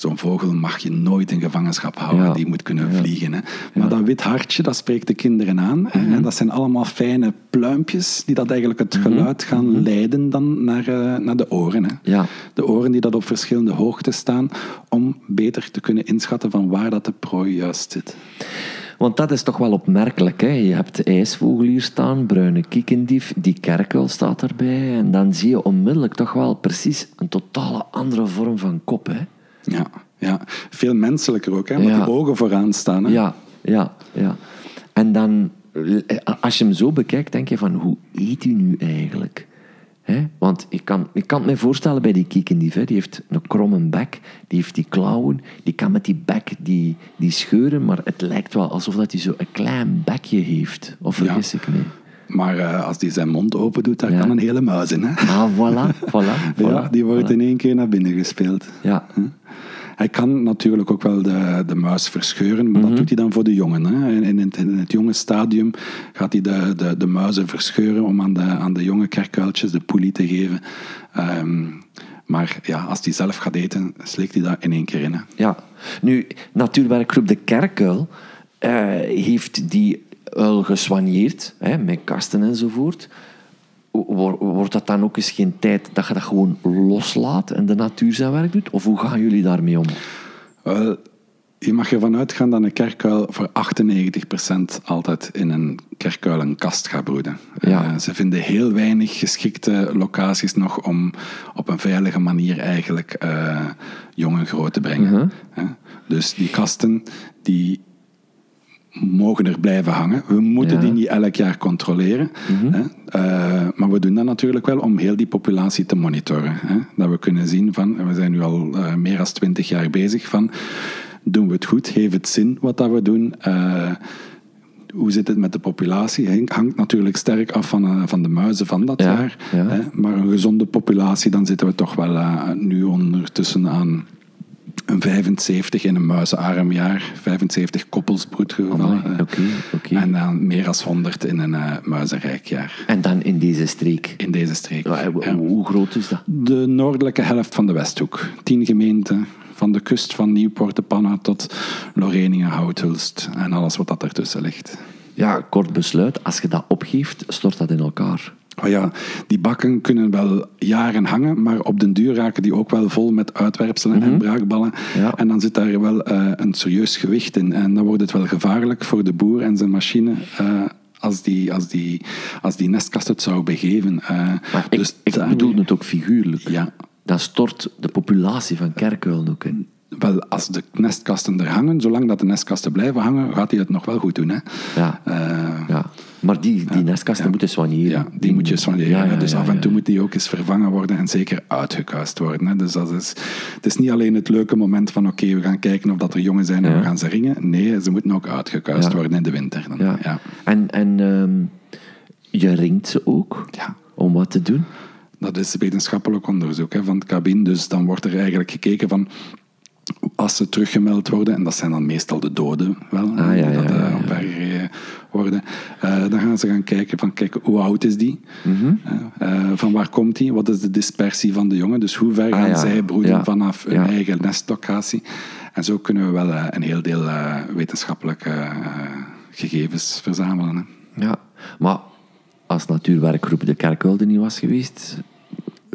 zo'n vogel mag je nooit in gevangenschap houden. Ja. Die moet kunnen vliegen. Hè. Maar dat wit hartje, dat spreekt de kinderen aan. Mm -hmm. En dat zijn allemaal fijne pluimpjes die dat eigenlijk het geluid gaan mm -hmm. leiden dan naar, uh, naar de oren. Hè. Ja. De oren die dat op verschillende hoogtes staan, om beter te kunnen inschatten van waar dat de prooi juist zit. Want dat is toch wel opmerkelijk. Hè? Je hebt ijsvogel hier staan, bruine kiekendief, die kerkuil staat erbij. En dan zie je onmiddellijk toch wel precies een totale andere vorm van kop. Hè? Ja, ja, veel menselijker ook, hè, met ja. die ogen vooraan staan. Hè. Ja, ja, ja. En dan, als je hem zo bekijkt, denk je van, hoe eet hij nu eigenlijk? He? Want ik kan, ik kan me voorstellen bij die kiekendief, die heeft een kromme bek, die heeft die klauwen, die kan met die bek die, die scheuren, maar het lijkt wel alsof dat hij zo een klein bekje heeft. Of vergis ja. ik me? Maar uh, als hij zijn mond open doet, daar ja. kan een hele muis in. Hè? Ah, voilà, voilà, *laughs* voilà Ja, die wordt voilà. in één keer naar binnen gespeeld. Ja. Huh? Hij kan natuurlijk ook wel de, de muis verscheuren, maar mm -hmm. dat doet hij dan voor de jongen. Hè. In, in, het, in, het, jonge stadium gaat hij de, de, de muizen verscheuren om aan de, aan de jonge kerkuiltjes de poelie te geven. Um, maar ja, als hij zelf gaat eten, slikt hij dat in één keer in. Hè. Ja. Nu, natuurwerkgroep De Kerkuil uh, heeft die uil gesoigneerd, hè, met kasten enzovoort wordt dat dan ook eens geen tijd dat je dat gewoon loslaat en de natuur zijn werk doet? Of hoe gaan jullie daarmee om? Wel, je mag ervan uitgaan dat een kerkuil voor 98% altijd in een kerkuilenkast gaat broeden. Ja. Uh, ze vinden heel weinig geschikte locaties nog om op een veilige manier eigenlijk uh, jong en groot te brengen. Uh -huh. uh, dus die kasten die mogen er blijven hangen. We moeten Ja. Mhm. die niet elk jaar controleren. hè. Eh, maar we doen dat natuurlijk wel om heel die populatie te monitoren. Hè. Dat we kunnen zien van, we zijn nu al eh, meer dan twintig jaar bezig van, doen we het goed? Heeft het zin wat dat we doen? Eh, hoe zit het met de populatie? Hangt- Hangt natuurlijk sterk af van, van de muizen van dat Ja, jaar. ja. Hè. Maar een gezonde populatie, dan zitten we toch wel nu ondertussen aan een 75 in een muizenarm jaar. 75 koppels broedgevallen. Amai, eh. En dan meer dan 100 in een eh, muizenrijk jaar. En dan in deze streek. In deze streek. Ja, en Ja. Hoe groot is dat? De noordelijke helft van de Westhoek. Tien gemeenten. Van de kust van Nieuwpoort, de Panna tot Loreningen, Houthulst en alles wat dat ertussen ligt. Ja, kort besluit. Als je dat opgeeft, stort dat in elkaar. Ja, die bakken kunnen wel jaren hangen, maar op den duur raken die ook wel vol met uitwerpselen en braakballen. Ja. En dan zit daar wel eh, een serieus gewicht in. En dan wordt het wel gevaarlijk voor de boer en zijn machine. eh, als die, als, die, als die nestkast het zou begeven. Maar ik, dus ik bedoel het ook figuurlijk. Ja. Dan stort de populatie van kerkuilen ook in. Wel, als de nestkasten er hangen, zolang dat de nestkasten blijven hangen, gaat hij het nog wel goed doen. Hè? Ja. Eh, Ja. Maar die, die nestkasten ja. moeten soigneren. Ja, die moet je soigneren. Dus af en toe moet die ook eens vervangen worden en zeker uitgekuist worden. Hè. Dus dat is, het is niet alleen het leuke moment van oké, we gaan kijken of dat er jongen zijn en we gaan ze ringen. Nee, ze moeten ook uitgekuist worden in de winter. Dan. Ja. Ja. En, en ehm, je ringt ze ook Ja. om wat te doen? Dat is wetenschappelijk onderzoek hè, van het cabine. Dus dan wordt er eigenlijk gekeken van als ze teruggemeld worden, en dat zijn dan meestal de doden wel, Ah, ja, ja, dat ja, eh, worden, eh, dan gaan ze gaan kijken van kijk, hoe oud is die? Mhm. Eh, van waar komt die? Wat is de dispersie van de jongen? Dus hoe ver Ah, gaan zij broeden vanaf hun eigen nestlocatie? En zo kunnen we wel een heel deel wetenschappelijke gegevens verzamelen. Hè. Ja. Maar als natuurwerkgroep de kerkuil er niet was geweest,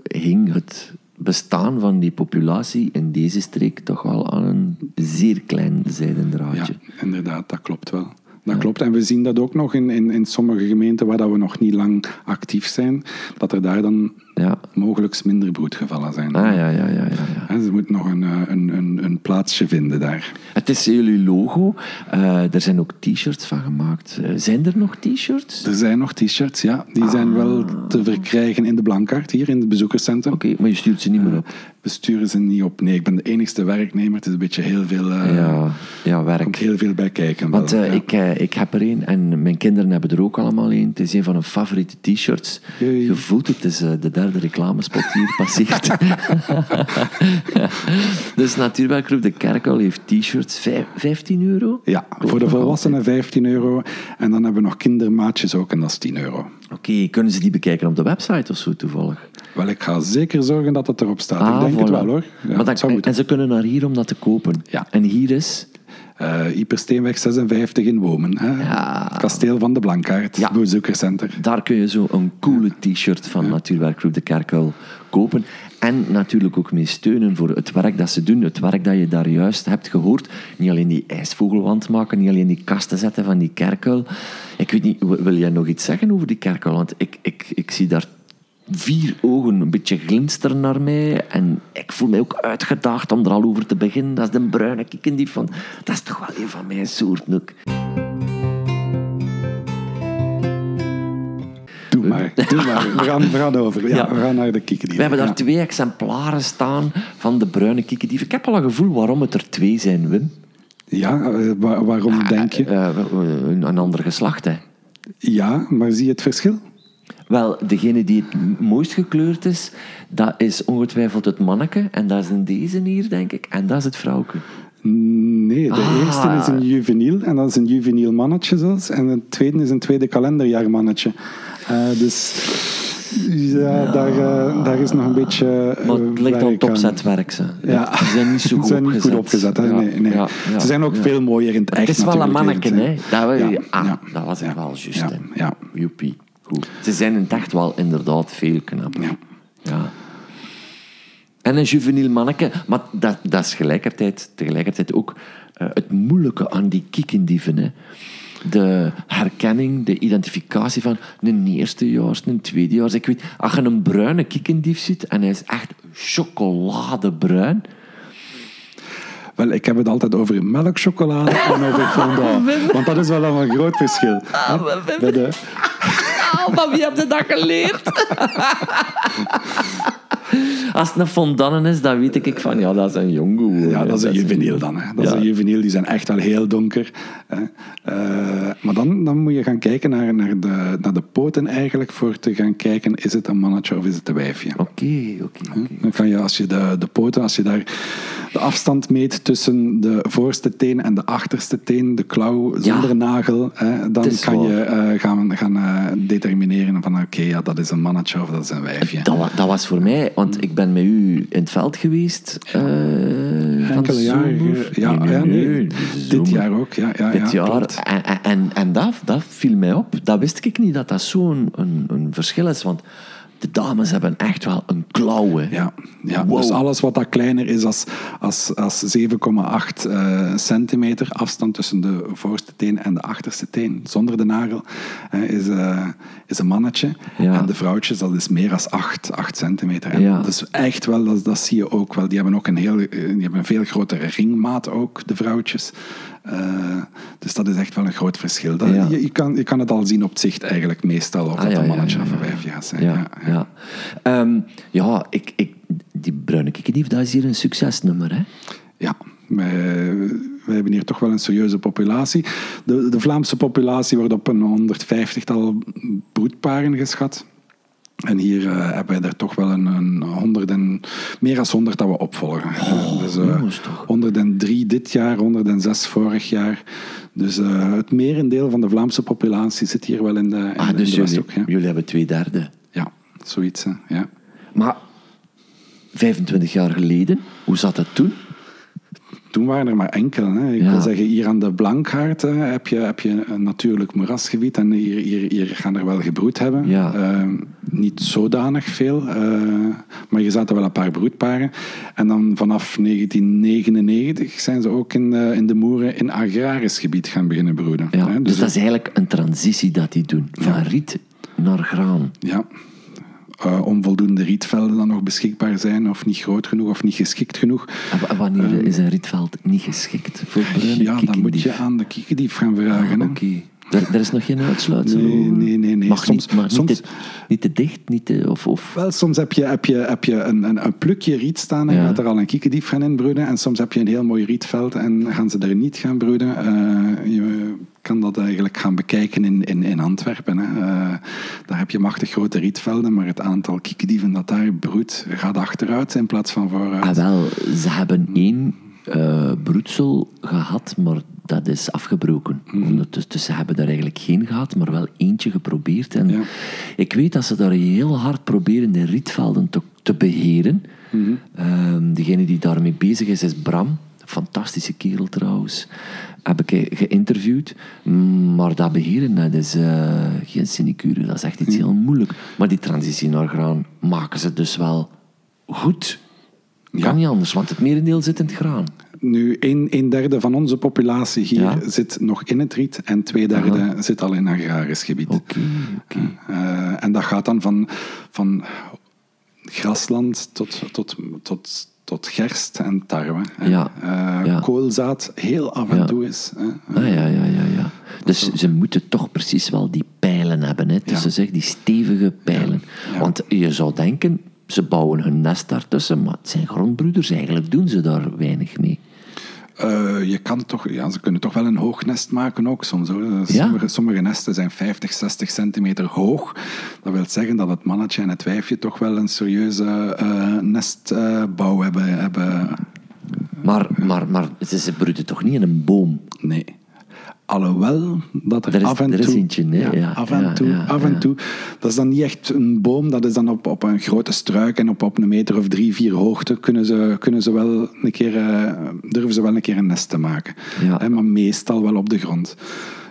hing het bestaan van die populatie in deze streek toch wel aan een zeer klein zijden Ja, inderdaad, dat klopt wel. Dat klopt. En we zien dat ook nog in, in, in sommige gemeenten waar dat we nog niet lang actief zijn, dat er daar dan Ja. mogelijk minder broedgevallen zijn. Ah, ja, ja, ja, ja, ja. Ze moeten nog een, eh, een, een, een plaatsje vinden daar. Het is jullie logo. Eh, er zijn ook t-shirts van gemaakt. Eh, zijn er nog t-shirts? Er zijn nog t-shirts, ja. Die zijn wel te verkrijgen in de Blankaart, hier in het bezoekerscentrum. Oké, maar je stuurt ze niet meer op. We sturen ze niet op. Nee, ik ben de enigste werknemer. Het is een beetje heel veel... Ja, ja Er werk. komt heel veel bij kijken. Want ja. ik, ik heb er een en mijn kinderen hebben er ook allemaal een. Het is een van hun favoriete t-shirts. Je voelt het, is de derde reclamespot hier passeert. dus *laughs* Natuurwerkgroep De Kerkuil heeft t-shirts, vijf- 15 euro? Ja, voor de volwassenen 15 euro. En dan hebben we nog kindermaatjes ook en dat is 10 euro. Oké, kunnen ze die bekijken op de website of zo toevallig? Wel, ik ga zeker zorgen dat het erop staat. Ah, ik denk voilà. het wel hoor. Ja, maar dat, moeten. en ze kunnen naar hier om dat te kopen. Ja. En hier is... Eh Ipersteenweg 56 in Women. Hè? Ja. Kasteel van de Blankaart, Ja. bezoekerscentrum. Daar kun je zo een coole t-shirt van Natuurwerkgroep De Kerkuil kopen. En natuurlijk ook mee steunen voor het werk dat ze doen. Het werk dat je daar juist hebt gehoord. Niet alleen die ijsvogelwand maken, niet alleen die kasten zetten van die kerkuil. Ik weet niet, wil jij nog iets zeggen over die kerkuil? Want ik, ik, ik zie daar vier ogen een beetje glinsteren naar mij. En ik voel mij ook uitgedaagd om er al over te beginnen. Dat is de bruine kikkendief van... Dat is toch wel een van mijn soorten ook. Doe maar, doe maar. We gaan, we gaan over. Ja, Ja. We gaan naar de kieken. We hebben daar twee exemplaren staan van de bruine kikkendief. Ik heb al een gevoel waarom het er twee zijn, Wim. Ja, eh, wa- waarom denk je? Eh, eh, een, een ander geslacht, hè. Ja, maar zie je het verschil? Wel, degene die het mooist gekleurd is, dat is ongetwijfeld het manneke. En dat is een deze hier, denk ik. En dat is het vrouwke. Nee, de Ah. eerste is een juveniel. En dat is een juveniel mannetje zelfs. En de tweede is een tweede kalenderjaar mannetje. Eh, dus ja, daar, eh, daar is nog een beetje eh, Maar het ligt aan werk het aan. opzetwerk, ze. Ja. Ze zijn niet zo *laughs* Ze goed zijn niet opgezet. goed opgezet. Hè? Ja, Nee, nee. Ze zijn ook veel mooier in het echt Het is wel een manneke, hè. Dat, we, ah, dat was ja, wel juist, ja. Joepie. Goed. Ze zijn in het echt wel inderdaad veel knapper. Ja. Ja. En een juveniel manneke, maar dat, dat is gelijkertijd, tegelijkertijd ook eh, het moeilijke aan die kiekendieven. Hè. De herkenning, de identificatie van een eerstejaars, een tweedejaars. Ik weet, als je een bruine kiekendief ziet en hij is echt chocoladebruin, Wel, ik heb het altijd over melkchocolade en over fondant. *laughs* Want dat is wel een groot verschil. Ah, hè. Bij de, maar wie heb je dat geleerd? *laughs* Als het een fondanen is, dan weet ik van, ja, dat is een jongen. ja, dat is een juveneel dan. Hè. Dat is Ja. een juveneel, die zijn echt wel heel donker. Hè. Eh, maar dan, dan moet je gaan kijken naar, naar, de, naar de poten eigenlijk, voor te gaan kijken, is het een mannetje of is het een wijfje? Oké, oké. Dan kan je, als je de, de poten, als je daar de afstand meet tussen de voorste teen en de achterste teen, de klauw zonder Ja. nagel, hè, dan is kan waar. je eh, gaan, gaan eh, determineren van oké, ja, dat is een mannetje of dat is een wijfje. Dat, dat was voor mij, want ik ben met u in het veld geweest. eh, Enkele jaren. Ja, Nee, dit jaar ook. Ja, ja, Dit ja, jaar. en- en, en dat, dat viel mij op. Dat wist ik niet, dat dat zo'n een, een verschil is. Want de dames hebben echt wel een klauw. hè. Ja, ja. Wow. dus alles wat dat kleiner is als, als, als 7,8 eh, centimeter afstand tussen de voorste teen en de achterste teen, zonder de nagel, is, eh, is een mannetje. Ja. En de vrouwtjes, dat is meer dan 8, 8 centimeter. En Ja. Is echt wel, dat, dat zie je ook wel. Die hebben ook een, heel, eh, die hebben een veel grotere ringmaat ook, de vrouwtjes. Eh, dus dat is echt wel een groot verschil. Dat, Ja. je, je, kan, je kan het al zien op zicht eigenlijk meestal, of Ah, dat ja, een mannetje ja, of een wijfje gaat zijn. Ja, Ja, ja. Ehm, ja ik, ik, die bruine kikkerdief, dat is hier een succesnummer. Hè? Ja, wij, wij hebben hier toch wel een serieuze populatie. De, de Vlaamse populatie wordt op een 150-tal broedparen geschat. En hier eh, hebben wij er toch wel een, een 100 en, meer dan 100 dat we opvolgen. dus, eh, jongens, toch. 103 dit jaar, 106 vorig jaar. Dus eh, het merendeel van de Vlaamse populatie zit hier wel in de, in, Ah, in dus de jullie. Ja. jullie hebben twee derde. ja, zoiets. hè, Ja. Maar 25 jaar geleden, hoe zat dat toen? Toen waren er maar enkele. Hè. Ik Ja. wil zeggen, hier aan de Blankhaard hè, heb, je, heb je een natuurlijk moerasgebied. En hier, hier, hier gaan er wel gebroed hebben. Ja. Eh, niet zodanig veel. eh, maar je zaten wel een paar broedparen. En dan vanaf 1999 zijn ze ook in de, in de moeren in agrarisch gebied gaan beginnen broeden. Ja, hè. dus, dat is eigenlijk een transitie dat die doen. Van riet naar graan. Ja. Eh, onvoldoende rietvelden dan nog beschikbaar zijn, of niet groot genoeg, of niet geschikt genoeg. En wa- wanneer is een rietveld niet geschikt voor bruine Ja, dan moet je aan de kikkerdief gaan vragen. hè. Oké. Er, er is nog geen uitsluitsel? Nee, nee, nee, nee. Mag Soms- niet, maar soms- niet, te, niet te dicht, niet te... Of, of, Wel, soms heb je, heb je, heb je een, een, een plukje riet staan en Ja. gaat er al een kiekendief gaan inbroeden. En soms heb je een heel mooi rietveld en gaan ze er niet gaan broeden. Eh, je kan dat eigenlijk gaan bekijken in, in, in Antwerpen. Hè. Eh, daar heb je machtig grote rietvelden, maar het aantal kiekendieven dat daar broedt gaat achteruit in plaats van vooruit. Ah, wel, ze hebben één eh, broedsel gehad, maar dat is afgebroken. Mhm. Ondertussen dus ze hebben er eigenlijk geen gehad, maar wel eentje geprobeerd. En Ja. ik weet dat ze daar heel hard proberen de rietvelden te, te beheren. Mhm. Ehm, degene die daarmee bezig is, is Bram. Fantastische kerel trouwens. Heb ik geïnterviewd. Maar dat beheren, dat is eh, geen sinecure. Dat is echt iets heel moeilijk. Maar die transitie naar graan maken ze dus wel goed. Kan niet anders, want het merendeel zit in het graan. Nu, een, een derde van onze populatie hier Ja. zit nog in het riet en twee derde zit al in agrarisch gebied. Oké, oké. Eh, en dat gaat dan van, van grasland tot, tot, tot, tot gerst en tarwe. Ja, Eh, ja. Koolzaad heel af en Ja. toe is. hè. Ah, ja, ja, ja, ja. Dus ze moeten toch precies wel die pijlen hebben. Hè? Dus ze zeggen die stevige pijlen. Want je zou denken, ze bouwen hun nest daartussen, maar het zijn grondbroeders. Eigenlijk doen ze daar weinig mee. Eh, je kan toch, ja, ze kunnen toch wel een hoog nest maken ook soms. Hoor. Ja. Sommige, sommige nesten zijn 50, 60 centimeter hoog. Dat wil zeggen dat het mannetje en het wijfje toch wel een serieuze eh, nestbouw hebben, hebben. Maar, maar, maar ze, ze broeden toch niet in een boom? Nee. Alhoewel dat er, Er is- af en er is toe... eentje, hè? Ja, af en ja, toe. af en toe. Dat is dan niet echt een boom, dat is dan op, op een grote struik en op, op een meter of drie, vier hoogte kunnen ze, kunnen ze wel een keer, eh, durven ze wel een keer een nest te maken. Maar meestal wel op de grond.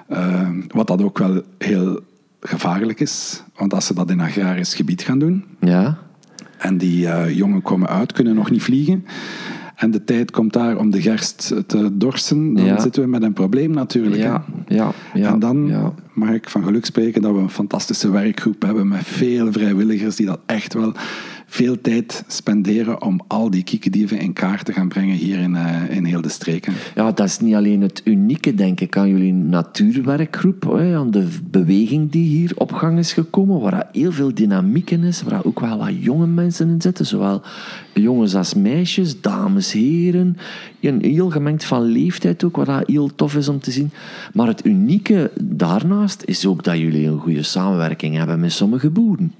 Eh, wat dat ook wel heel gevaarlijk is, want als ze dat in agrarisch gebied gaan doen, Ja? en die eh, jongen komen uit, kunnen nog niet vliegen. En de tijd komt daar om de gerst te dorsen. Dan Ja. zitten we met een probleem natuurlijk. Ja, ja, ja. en dan mag ik van geluk spreken dat we een fantastische werkgroep hebben met veel vrijwilligers die dat echt wel veel tijd spenderen om al die kiekendieven in kaart te gaan brengen hier in, uh, in heel de streken. Ja, dat is niet alleen het unieke, denk ik, aan jullie natuurwerkgroep, aan de beweging die hier op gang is gekomen, waar heel veel dynamiek in is, waar ook wel wat jonge mensen in zitten, zowel jongens als meisjes, dames, heren, een heel gemengd van leeftijd ook, wat heel tof is om te zien. Maar het unieke daarnaast is ook dat jullie een goede samenwerking hebben met sommige boeren.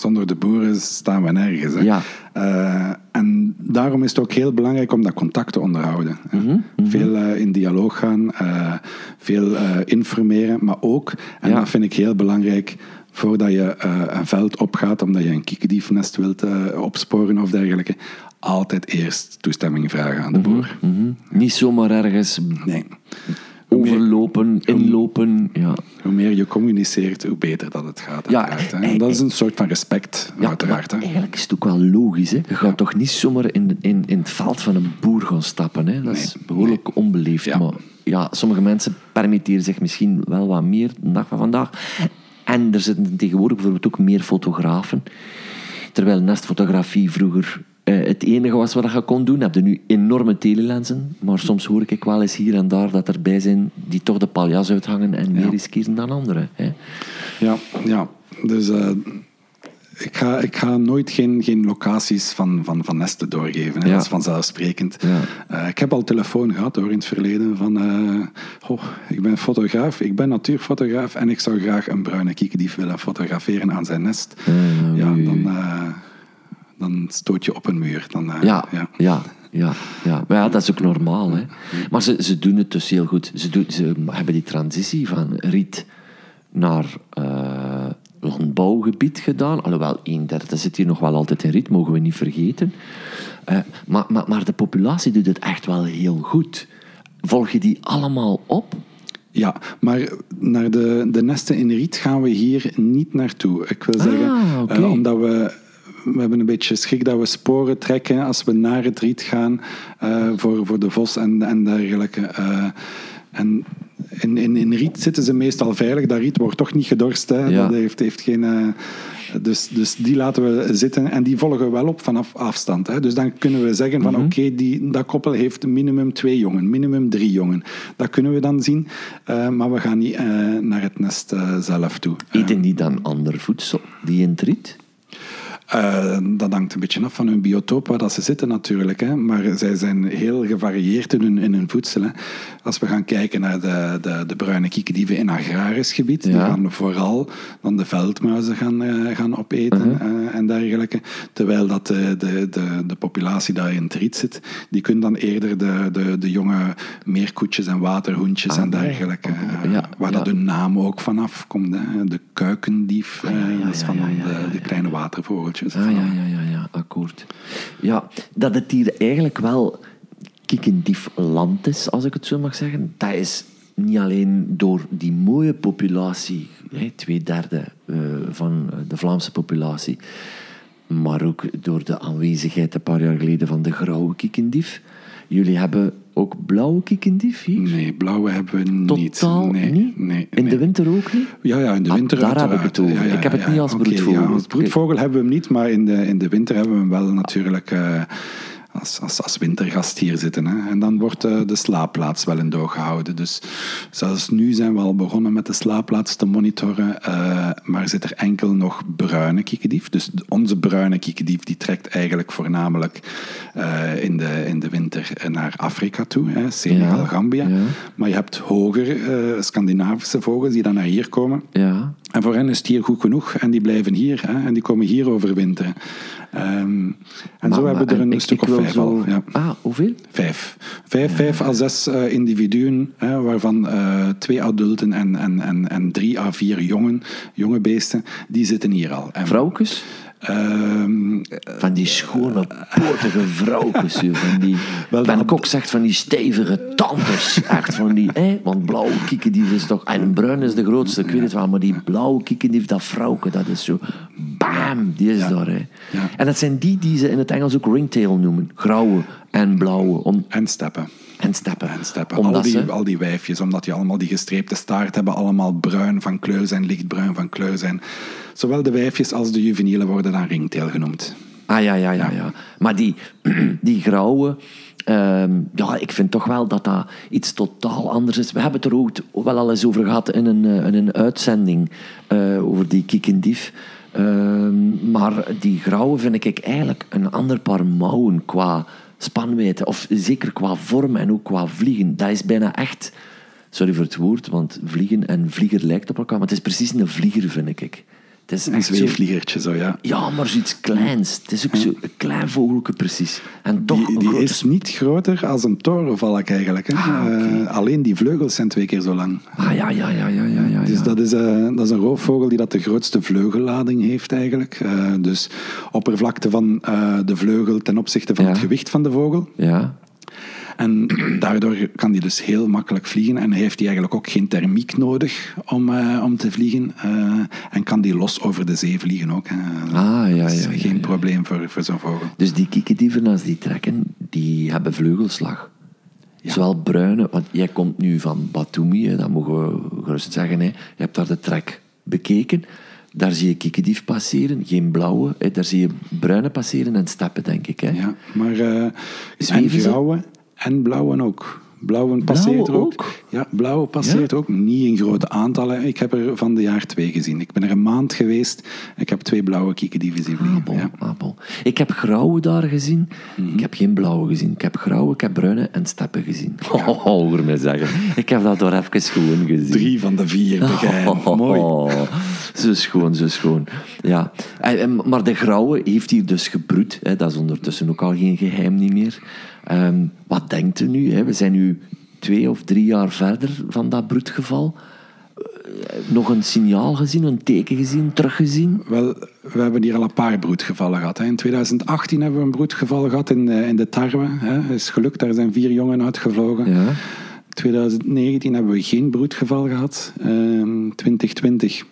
Zonder de boeren staan we nergens. Hè? Ja. Uh, en daarom is het ook heel belangrijk om dat contact te onderhouden. Mhm, mm -hmm. Veel uh, in dialoog gaan, uh, veel informeren, maar ook, en Ja. dat vind ik heel belangrijk, voordat je een veld opgaat omdat je een kiekendiefnest wilt opsporen of dergelijke, altijd eerst toestemming vragen aan de boer. Mhm. Niet zomaar ergens Nee. Overlopen, inlopen. Ja. Hoe meer je communiceert, hoe beter dat het gaat. Ja, uiteraard, hè. En dat is een soort van respect, Ja, uiteraard. Hè. eigenlijk is het ook wel logisch. Hè? Je gaat toch niet zomaar in, in, in het veld van een boer gaan stappen. Hè? Dat is Nee, behoorlijk onbeleefd. Ja. Maar ja, sommige mensen permitteren zich misschien wel wat meer de dag van vandaag. En er zitten tegenwoordig bijvoorbeeld ook meer fotografen. Terwijl nestfotografie vroeger eh, het enige was wat je kon doen. Heb je nu enorme telelensen. Maar soms hoor ik wel eens hier en daar dat er bij zijn die toch de paljas uithangen en meer riskeren dan anderen. Hè? Ja, ja. dus eh, ik, ga, ik ga nooit geen, geen locaties van, van, van nesten doorgeven. Hè. Ja. Dat is vanzelfsprekend. Ja. Eh, ik heb al telefoon gehad hoor, in het verleden van... oh, ik ben fotograaf, ik ben natuurfotograaf en ik zou graag een bruine kiekendief willen fotograferen aan zijn nest. Eh, ja, dan, dan stoot je op een muur. Dan, eh, Ja, ja. ja. Ja, ja. Maar ja, dat is ook normaal. Hè. Maar ze, ze doen het dus heel goed. Ze, doen, ze hebben die transitie van riet naar eh, landbouwgebied gedaan. Alhoewel, een derde zit hier nog wel altijd in riet, mogen we niet vergeten. Eh, maar, maar, maar de populatie doet het echt wel heel goed. Volg je die allemaal op? Ja, maar naar de, de nesten in riet gaan we hier niet naartoe. Ik wil zeggen, Ah, eh, omdat we, we hebben een beetje schrik dat we sporen trekken als we naar het riet gaan eh, voor, voor de vos en, en dergelijke. Eh, en in, in, in riet zitten ze meestal veilig. Dat riet wordt toch niet gedorst. Hè. Ja. Dat heeft, heeft geen... eh, dus, dus die laten we zitten en die volgen we wel op vanaf afstand. Hè. Dus dan kunnen we zeggen Mhm. van oké, die dat koppel heeft minimum twee jongen, minimum drie jongen. Dat kunnen we dan zien, maar we gaan niet naar het nest zelf toe. Eten die dan ander voedsel, die in het riet? Eh, dat hangt een beetje af van hun biotoop waar dat ze zitten natuurlijk. Hè. Maar zij zijn heel gevarieerd in hun, in hun voedsel. Hè. Als we gaan kijken naar de, de, de bruine kiekendieven in agrarisch gebied, die gaan vooral dan de veldmuizen gaan, eh, gaan opeten Uh-huh. eh, en dergelijke. Terwijl dat de, de, de, de populatie daar in het riet zit, die kunnen dan eerder de, de, de jonge meerkoetjes en waterhoentjes Ah, en dergelijke. Ja, waar dat hun naam ook vanaf komt. Hè. De kuikendief, Ah, dat is van de, de kleine Ah, ja, ja, ja, ja, akkoord. Ja, dat het hier eigenlijk wel kiekendiefland is, als ik het zo mag zeggen, dat is niet alleen door die mooie populatie, hè, twee derde eh, van de Vlaamse populatie, maar ook door de aanwezigheid een paar jaar geleden van de grauwe kiekendief. Jullie hebben ook blauwe kiekendief hier? Nee, blauwe hebben we niet. Totaal nee, niet? Nee, In de winter ook niet? Ja, ja, in de Ah, winter daar heb ik het over. Ja, ja, Ik heb het niet als broedvogel. als broedvogel hebben we hem niet, maar in de, in de winter hebben we hem wel natuurlijk eh, als, als, als wintergast hier zitten. Hè. En dan wordt eh, de slaapplaats wel in doog gehouden. Dus zelfs nu zijn we al begonnen met de slaapplaats te monitoren. eh, maar zit er enkel nog bruine kiekendief. Dus de- onze bruine kiekendief die trekt eigenlijk voornamelijk eh, in, de, in de winter naar Afrika toe. Hè, Senegal, Ja, Gambia. ja. Maar je hebt hoger Scandinavische vogels die dan naar hier komen. Ja. En voor hen is het hier goed genoeg en die blijven hier hè, en die komen hier overwinteren. Ehm en zo hebben we er en een ik- stuk ik of vijf zo- al. Ja. Ah, hoeveel? Vijf. Vijf, vijf à zes eh, individuen, hè, waarvan eh, twee adulten en, en, en, en drie à vier jongen, jonge beesten, die zitten hier al. En, Vrouwkes? Ehm, Van die schone, potige vrouwkes. joh, Van die, *laughs* Wel, Ben dat- Kok zegt van die stevige tantes. Echt van die... hè, want blauwe kiekendief is toch... En bruin is de grootste, ik weet het wel. Maar die blauwe kiekendief, dat vrouwke, dat is zo... Bam, die is Ja. daar. Hè. Ja. En dat zijn die die ze in het Engels ook ringtail noemen. Grauwe en blauwe. Om, en steppen. En steppen. En steppen. Omdat Al die, ze- al die wijfjes, omdat die allemaal die gestreepte staart hebben, allemaal bruin van kleur zijn, lichtbruin van kleur zijn. Zowel de wijfjes als de juvenielen worden dan ringtail genoemd. Ah ja, ja, ja. ja. Maar die, *clears throat* die grauwe, ehm, ja, ik vind toch wel dat dat iets totaal anders is. We hebben het er ook wel al eens over gehad in een, eh, in een uitzending eh, over die kiekendief. Ehm, maar die grauwe vind ik eigenlijk een ander paar mouwen qua spanwijdte. Of zeker qua vorm en ook qua vliegen. Dat is bijna echt... Sorry voor het woord, want vliegen en vlieger lijkt op elkaar. Maar het is precies een vlieger, vind ik. Het is Een zweefvliegertje zo, ja. Ja, maar zoiets kleins. Het is ook zo een klein vogeltje precies. En toch Die, die is niet groter als een torenvalk eigenlijk. Hè. Ah. Eh, alleen die vleugels zijn twee keer zo lang. Ah, ja, ja, ja, ja, ja, ja. Dus dat is, eh, dat is een roofvogel die dat de grootste vleugellading heeft eigenlijk. Eh, dus oppervlakte van de vleugel ten opzichte van Ja. het gewicht van de vogel. Ja. En daardoor kan hij dus heel makkelijk vliegen. En heeft hij eigenlijk ook geen thermiek nodig om, eh, om te vliegen. Eh, en kan die los over de zee vliegen ook. hè. Ah, ja, ja, geen probleem voor, voor zo'n vogel. Dus die kiekendieven, als die trekken, die hebben vleugelslag. Zowel bruine, want jij komt nu van Batumi, hè, dat mogen we gerust zeggen. Hè. Je hebt daar de trek bekeken. Daar zie je kiekendief passeren, geen blauwe. Hè. Daar zie je bruine passeren en steppen, denk ik. Hè. Ja, maar eh en grauwe en blauwe ook. Blauwe passeert er ook. ook? Ja, blauwe passeert ook. Niet in grote aantallen. Ik heb er van de jaar twee gezien. Ik ben er een maand geweest. Ik heb twee blauwe kiekendieven zien vliegen. Abel, Ja. abel. Ik heb grauwe daar gezien. Ik heb geen blauwe gezien. Ik heb grauwe, ik heb bruine en steppen gezien. *laughs* Oh, hoor mij zeggen. Ik heb dat door even schoon gezien. Drie van de vier, begrijp. *laughs* Oh, Mooi. Zo schoon, zo schoon. Ja. En- Maar de grauwe heeft hier dus gebroed. Hè. Dat is ondertussen ook al geen geheim niet meer. Ehm, wat denkt u nu? Hè? We zijn nu twee of drie jaar verder van dat broedgeval. Eh, Nog een signaal gezien, een teken gezien, teruggezien? Wel, we hebben hier al een paar broedgevallen gehad. Hè. In 2018 hebben we een broedgeval gehad in, eh, in de tarwe. Hè. is gelukt, daar zijn vier jongen uitgevlogen. Ja. 2019 hebben we geen broedgeval gehad. Ehm 2020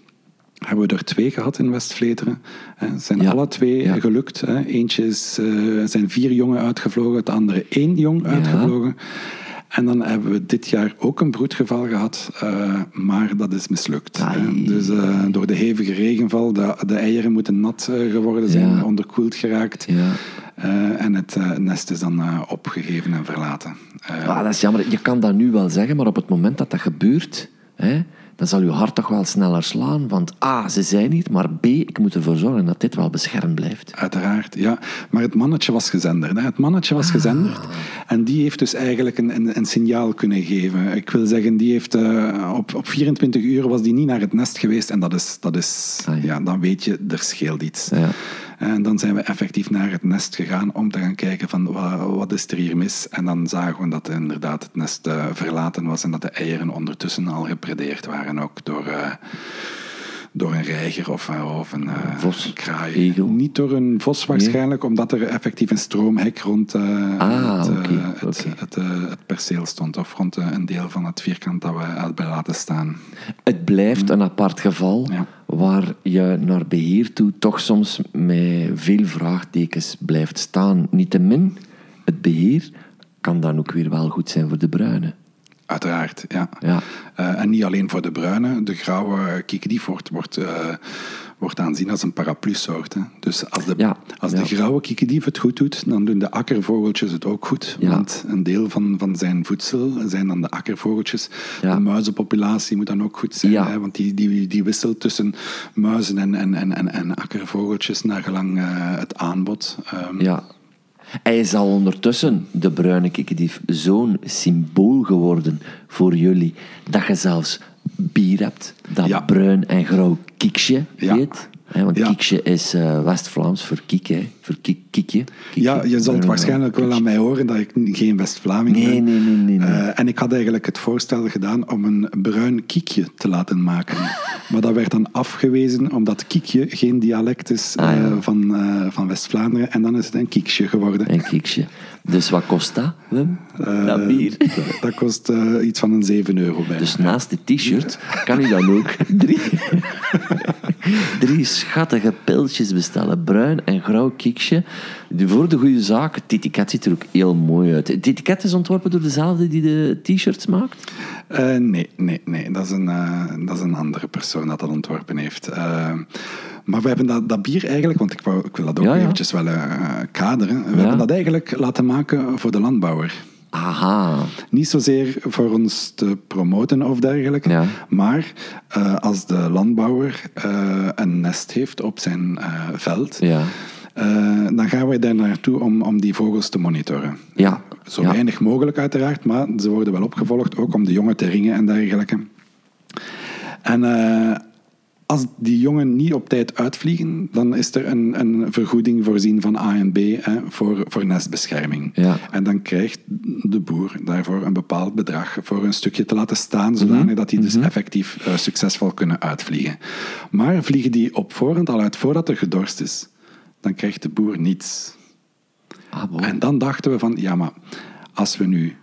hebben we er twee gehad in West-Vleteren. Ze zijn Ja. alle twee Ja. gelukt. Hè. Eentje is, eh, zijn vier jongen uitgevlogen, het andere één jong uitgevlogen. En dan hebben we dit jaar ook een broedgeval gehad, eh, maar dat is mislukt. Dus eh, door de hevige regenval, de, de eieren moeten nat eh, geworden zijn, Ja. onderkoeld geraakt. Ja. Eh, en het eh, nest is dan eh, opgegeven en verlaten. Eh, Ah, dat is jammer. Je kan dat nu wel zeggen, maar op het moment dat dat gebeurt, hè, dan zal je hart toch wel sneller slaan. Want A, ze zijn hier, maar B, ik moet ervoor zorgen dat dit wel beschermd blijft. Uiteraard, ja. Maar het mannetje was gezenderd. Hè. Het mannetje was gezenderd. En die heeft dus eigenlijk een, een, een signaal kunnen geven. Ik wil zeggen, die heeft eh, op, op 24 uur was die niet naar het nest geweest. En dat is, dat is Ah, ja. ja, dan weet je, er scheelt iets. Ja. En dan zijn we effectief naar het nest gegaan om te gaan kijken van wa- wat is er hier mis. En dan zagen we dat inderdaad het nest eh, verlaten was en dat de eieren ondertussen al gepredeerd waren ook door, eh, door een reiger of, eh, of een, eh, Vos, een kraai. egel. Niet door een vos waarschijnlijk, omdat er effectief een stroomhek rond eh, Ah, het, eh, het, oké. het, eh, het perceel stond. Of rond eh, een deel van het vierkant dat we hebben laten staan. Het blijft een apart geval Ja. Waar je naar beheer toe toch soms met veel vraagtekens blijft staan. Niettemin, het beheer kan dan ook weer wel goed zijn voor de bruine. Uiteraard, ja. Ja. Eh, en niet alleen voor de bruine. De grauwe kiekendief wordt, wordt, eh, wordt aanzien als een paraplu-soort. hè. Dus als de, Ja, als ja. de grauwe kiekendief het goed doet, dan doen de akkervogeltjes het ook goed. Ja. Want een deel van, van zijn voedsel zijn dan de akkervogeltjes. De muizenpopulatie moet dan ook goed zijn. Hè, want die, die, die wisselt tussen muizen en, en, en, en, en akkervogeltjes naar gelang eh, het aanbod. Ehm, Ja. Hij is al ondertussen, de bruine kikkerdief, zo'n symbool geworden voor jullie, dat je zelfs bier hebt dat Ja. bruin en grauw kiksje Ja. heet. Hè, want Ja. kiksje is eh, West-Vlaams voor kiek, hè. voor kiek, kiekje. Kiekje. Ja, je zal het Bruin en waarschijnlijk wel aan mij horen dat ik geen West-Vlaming Nee, ben. nee, nee, nee, nee. Eh, en ik had eigenlijk het voorstel gedaan om een bruin kiekje te laten maken. *laughs* maar dat werd dan afgewezen omdat kiekje geen dialect is Ah, ja. eh, van, eh, van West-Vlaanderen. En dan is het een kiekje geworden. En kiksje. Dus wat kost dat, Wim? Eh, dat bier. dat- Dat kost eh, iets van een 7 euro bij. Dus naast de t-shirt kan u dan ook *laughs* drie, drie schattige piltjes bestellen. Bruin en grauw kiksje. Voor de goede zaak, het etiket ziet er ook heel mooi uit. Het etiket is ontworpen door dezelfde die de t-shirts maakt? Uh, nee, nee, nee. Dat is, een, uh, dat is een andere persoon dat dat ontworpen heeft. Uh, maar we hebben dat, dat bier eigenlijk, want ik, wou, ik wil dat ook ja, ja. eventjes wel kaderen. We ja. hebben dat eigenlijk laten maken voor de landbouwer. Aha. Niet zozeer voor ons te promoten of dergelijke, ja. maar uh, als de landbouwer uh, een nest heeft op zijn uh, veld, ja. dan gaan wij daar naartoe om, om die vogels te monitoren. Ja. Zo weinig mogelijk uiteraard, maar ze worden wel opgevolgd, ook om de jongen te ringen en dergelijke. En als die jongen niet op tijd uitvliegen, dan is er een, een vergoeding voorzien van A en B hè, voor, voor nestbescherming. Ja. En dan krijgt de boer daarvoor een bepaald bedrag voor een stukje te laten staan, zodanig mm dat die dus mhm. effectief uh, succesvol kunnen uitvliegen. Maar vliegen die op voorhand al uit voordat er gedorst is, dan krijgt de boer niets. Ah, en dan dachten we van, ja maar als we nu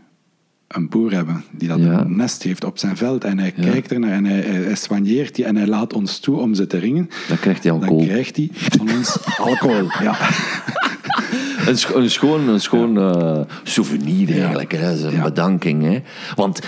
een boer hebben die dat een nest heeft op zijn veld en hij kijkt ernaar en hij, hij, soigneert die en hij laat ons toe om ze te ringen. Dan krijgt hij alcohol. Dan krijgt hij van ons *laughs* alcohol, ja. Een, een schoon, een schoon uh, souvenir eigenlijk, hè. een bedanking. Hè. Want,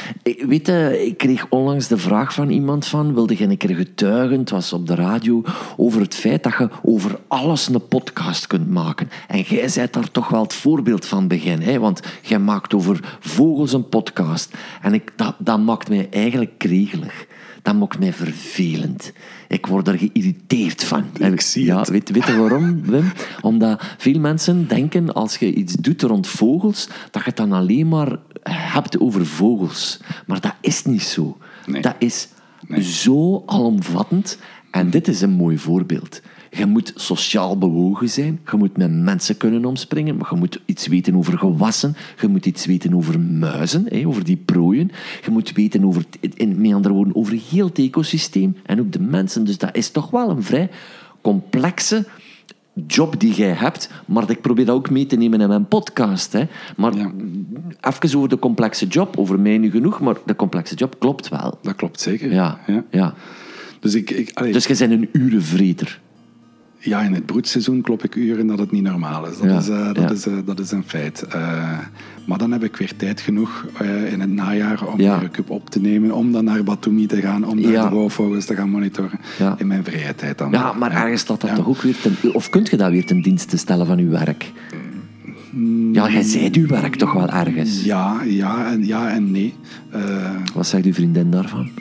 weet je, ik kreeg onlangs de vraag van iemand van, wilde je een keer getuigen, het was op de radio, over het feit dat je over alles een podcast kunt maken. En jij bent daar toch wel het voorbeeld van begin, hè. Want jij maakt over vogels een podcast. En ik, dat, dat maakt mij eigenlijk kregelig. Dat maakt mij vervelend. Ik word er geïrriteerd van. Ik zie ja, het. Weet, weet je waarom, Wim? *laughs* Omdat veel mensen denken, als je iets doet rond vogels, dat je het dan alleen maar hebt over vogels. Maar dat is niet zo. Nee. Dat is nee. zo alomvattend. En dit is een mooi voorbeeld. Je moet sociaal bewogen zijn. Je moet met mensen kunnen omspringen. Maar je moet iets weten over gewassen. Je moet iets weten over muizen, over die prooien. Je moet weten over, in met andere woorden, over heel het ecosysteem. En ook de mensen. Dus dat is toch wel een vrij complexe job die jij hebt, maar ik probeer dat ook mee te nemen in mijn podcast. Hè. Maar ja. even over de complexe job, over mij nu genoeg, maar de complexe job klopt wel. Dat klopt zeker. Ja, ja. ja. Dus, ik, ik, allee. dus jij bent een urenvreter. Ja, in het broedseizoen klop ik uren dat het niet normaal is. Dat, ja, is, uh, dat, ja. is, uh, dat is een feit. Uh, maar dan heb ik weer tijd genoeg in het najaar om ja. een cup op te nemen, om dan naar Batumi te gaan, om daar de roofvogels te gaan monitoren. In mijn vrije tijd dan. Ja, maar ergens staat dat toch ook weer ten... Of kunt je dat weer ten dienste stellen van uw werk? Ja, jij zei uw werk toch wel ergens? Ja, ja en, ja en nee. Wat zegt uw vriendin daarvan? *laughs*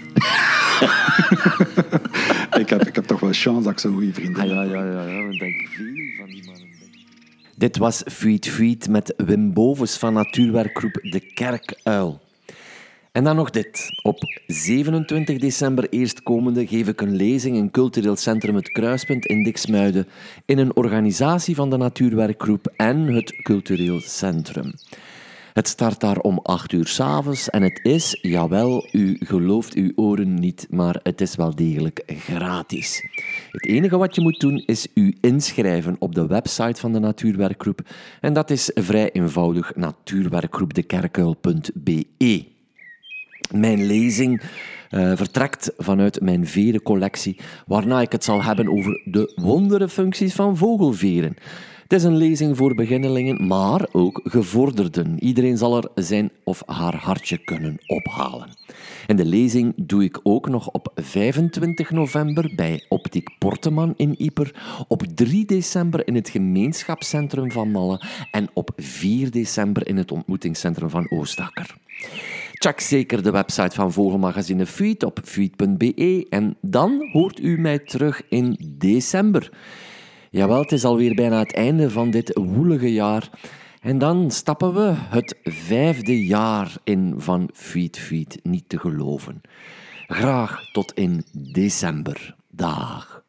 ik, heb, ik heb toch wel chance dat ik zo'n goede vriend heb. Ah, ja, ja, ja, ja, ik denk veel van die mannen. Dit was Feed Feed met Wim Bovens van natuurwerkgroep De Kerkuil. En dan nog dit. Op 27 december eerstkomende geef ik een lezing in cultureel centrum Het Kruispunt in Diksmuiden in een organisatie van de Natuurwerkgroep en het Cultureel Centrum. Het start daar om 8 uur s'avonds en het is, jawel, u gelooft uw oren niet, maar het is wel degelijk gratis. Het enige wat je moet doen is u inschrijven op de website van de Natuurwerkgroep en dat is vrij eenvoudig natuurwerkgroepdekerkuil.be. Mijn lezing uh, vertrekt vanuit mijn verencollectie, waarna ik het zal hebben over de wondere functies van vogelveren. Het is een lezing voor beginnelingen, maar ook gevorderden. Iedereen zal er zijn of haar hartje kunnen ophalen. En de lezing doe ik ook nog op 25 november bij Optiek Porteman in Ieper, op 3 december in het gemeenschapscentrum van Malle en op 4 december in het ontmoetingscentrum van Oostakker. Check zeker de website van Vogelmagazine Feed op feed.be en dan hoort u mij terug in december. Jawel, het is alweer bijna het einde van dit woelige jaar. En dan stappen we het vijfde jaar in van Feed Feed, niet te geloven. Graag tot in december. Dag.